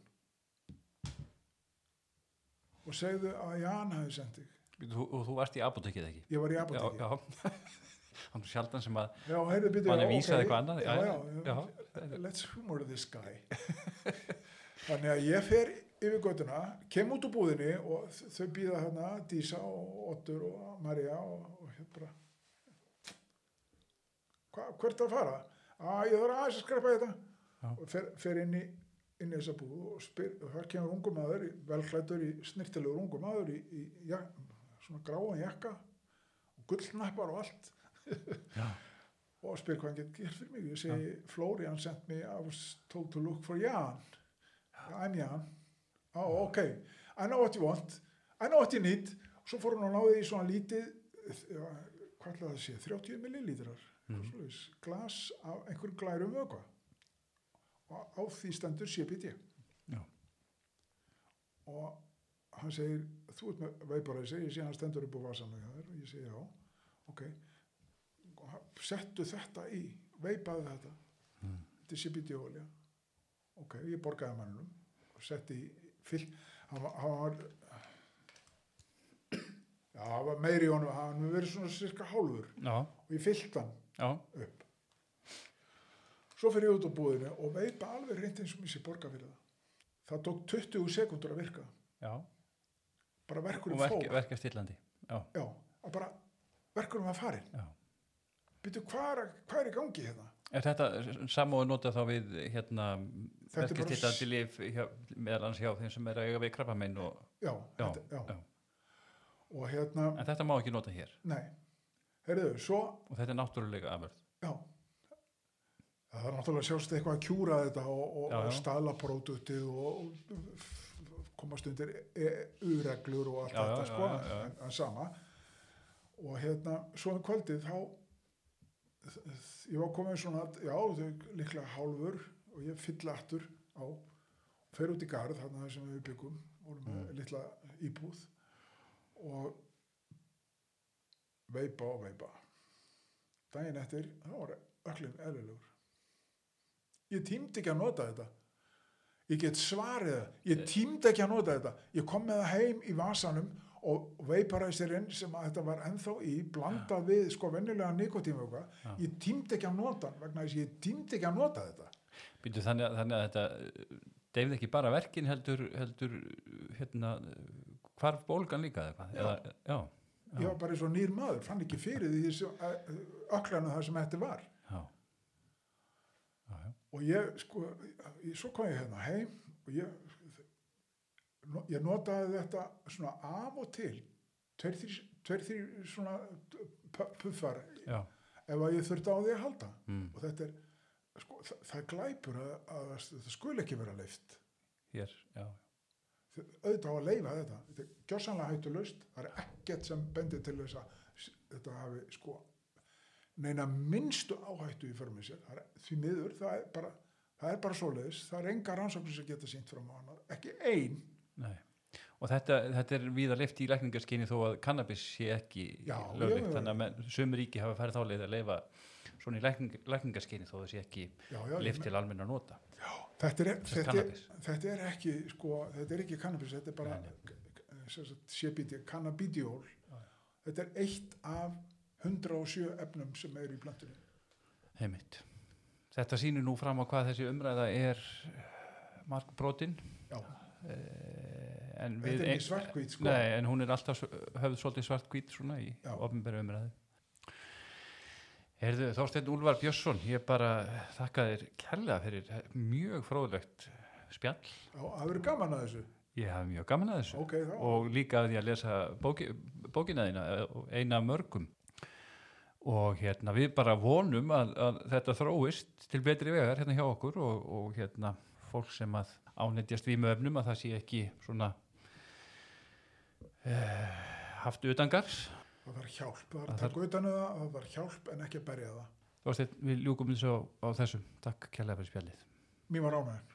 Speaker 2: og segðu að Jan hafi sendt þig
Speaker 1: Þú, og þú varst í apotekið ekki?
Speaker 2: ég var í
Speaker 1: Já,
Speaker 2: apoteki
Speaker 1: já. [laughs] Hann sjaldan sem að
Speaker 2: já, heyrðu, byrju,
Speaker 1: mann er vísað eitthvað annað.
Speaker 2: já, já,
Speaker 1: já.
Speaker 2: let's humor this guy [laughs] þannig að ég fer yfir göttuna, kem út úr búðinni og þau býða hérna Dísa og Ottur og Marja og, og hérna bara. Hva, hvert að fara? að ég þarf aðeins að skrepa þetta
Speaker 1: Já.
Speaker 2: og fer, fer inn í inn í þessa búð og spyr, og þar kemur ungu maður í- velklæddur í snirtilegur ungu maður í, í ja, svona gráan jakka og gullnappar og allt. [laughs] Og spyr hvað hann getur gert fyrir mig. Ég segi, Florian sent me I was told to look for Jan. I'm Jan oh, ok, I know what you want. I know what you need. Og svo fór hann og náði í svona lítið hvað ætlaði það að sé, 30 millilítrar
Speaker 1: Mm.
Speaker 2: glas af einhverjum glærum vökva og á því stendur CBD
Speaker 1: Já.
Speaker 2: og hann segir þú ert með veiparæsi, ég sé hann stendur upp á vasanlega og ég segi já ok, settu þetta í veipaði þetta
Speaker 1: Mm.
Speaker 2: er CBD olja ok, ég borgaði mannum og setti í fyll hann var, hann var já, það var meiri í honum hann hefur verið svona cirka hálfur.
Speaker 1: Já,
Speaker 2: og ég fyllt hann
Speaker 1: já,
Speaker 2: upp. Svo fyrir ég út á búðinu og veipa alveg reynd eins og mér sé borga fyrir það. Það tók 20 sekundur að virka. Bara
Speaker 1: Og
Speaker 2: verkurinn
Speaker 1: verk,
Speaker 2: fór.
Speaker 1: verka stillandi. Já,
Speaker 2: að bara verkurinn var farin byrju, hvað hvað er í gangi hérna
Speaker 1: Er þetta samóðu notað þá við hérna
Speaker 2: er bara
Speaker 1: verkastillandi lif hjá, meðal hans hjá þeim sem er að eiga við krabbamein og,
Speaker 2: já,
Speaker 1: já,
Speaker 2: þetta, já. og hérna,
Speaker 1: En þetta má ekki nota hér.
Speaker 2: Nei. Heyrðu, svo,
Speaker 1: og þetta er náttúrulega aförð.
Speaker 2: já. Það er náttúrulega sjálfst eitthvað að kjúra þetta og, og, og staðla pródutið og, og komast undir U-reglur og allt þetta sko. En, en sama. Og hérna, svo um kvöldið þá ég var komin svona, já, þau líklega hálfur og ég fyll aftur á, fer út í garð þarna sem við byggum, vorum með
Speaker 1: Mm.
Speaker 2: litla íbúð og veipa og veipa. Daginn eftir, þá var öllin eðlilegur. Ég tímdi ekki að nota þetta. Ég get svarið það. Ég tímdi ekki að nota þetta. Ég kom með það heim í vasanum og veiparæsirinn sem að þetta var ennþá í blandað við sko og
Speaker 1: Já.
Speaker 2: eitthvað ég tímdi ekki að nota vegna þess að ég tímdi ekki að nota þetta
Speaker 1: Býtu, þannig, að, þannig að þetta deyfði ekki bara verkin heldur, heldur hérna, hvarf bólgan líka eða eitthvað?
Speaker 2: Já.
Speaker 1: Eða, já,
Speaker 2: ég var bara eins og nýr maður, fann ekki fyrir því öklanu það sem þetta var
Speaker 1: já. Já, já.
Speaker 2: og ég sko, ég, svo kom ég hérna heim og ég ég notaði þetta svona af og til. Tveir, þrý svona pu- puffar
Speaker 1: já.
Speaker 2: ef að ég þurfti á því að halda.
Speaker 1: Mm.
Speaker 2: og þetta er sko, það, það glæpur að, að það skul ekki vera leift
Speaker 1: Hér, já.
Speaker 2: auðvitað á að leifa þetta. Þetta er gjörsanlega hættulaust. Það er ekkert sem bendir til þess að þetta hafi sko neina minnstu áhættu í förmið sér. Er, því miður, það er bara það er bara svoleiðis, það er enga rannsóknir sem geta sínt fram á hana, ekki ein
Speaker 1: Nei. Og þetta, þetta er víða lift í lækningarskyni þó að cannabis sé ekki
Speaker 2: Já,
Speaker 1: löglikt,
Speaker 2: já, já.
Speaker 1: þannig að sum ríki hafa farið þá leið að leifa svona í lækning, lækningarskyni þó það sé ekki
Speaker 2: já, já, me-
Speaker 1: til almenna nota.
Speaker 2: þetta, er,
Speaker 1: Sem
Speaker 2: þetta, er, þetta er ekki sko, þetta er ekki cannabis, þetta er bara CBD, cannabidiol þetta er eitt af 107 efnum sem eru í plantunni
Speaker 1: Heimitt. Þetta sýnir nú fram á hvað þessi umræða er mark brotin
Speaker 2: já,
Speaker 1: en
Speaker 2: þetta
Speaker 1: við
Speaker 2: er ekki svartkvít sko.
Speaker 1: Nei, en hún er alltaf höfð svolítið svart svona í ofnbæru umræðu. Herðu, Þorsteinn Úlfar Björnsson, ég bara þakka þér kærlega fyrir mjög fróðlegt spjall.
Speaker 2: já, það verður gaman að þessu
Speaker 1: Ég hef mjög gaman að þessu
Speaker 2: ok, þá,
Speaker 1: og líka að ég að lesa bóki, bókina þína, eh, eina mörgum og hérna við bara vonum að, að þetta þróist til betri vegar hérna hjá okkur og, og hérna fólk sem að ánættjast vímöfnum að það sé ekki svona eh, haft utangars
Speaker 2: það var hjálp það var að taka utan um það, það var hjálp en ekki að berja það.
Speaker 1: Þorsteinn, við ljúkum þessu á, á þessu takk kærlega fyrir spjallið.
Speaker 2: Mér var ánægð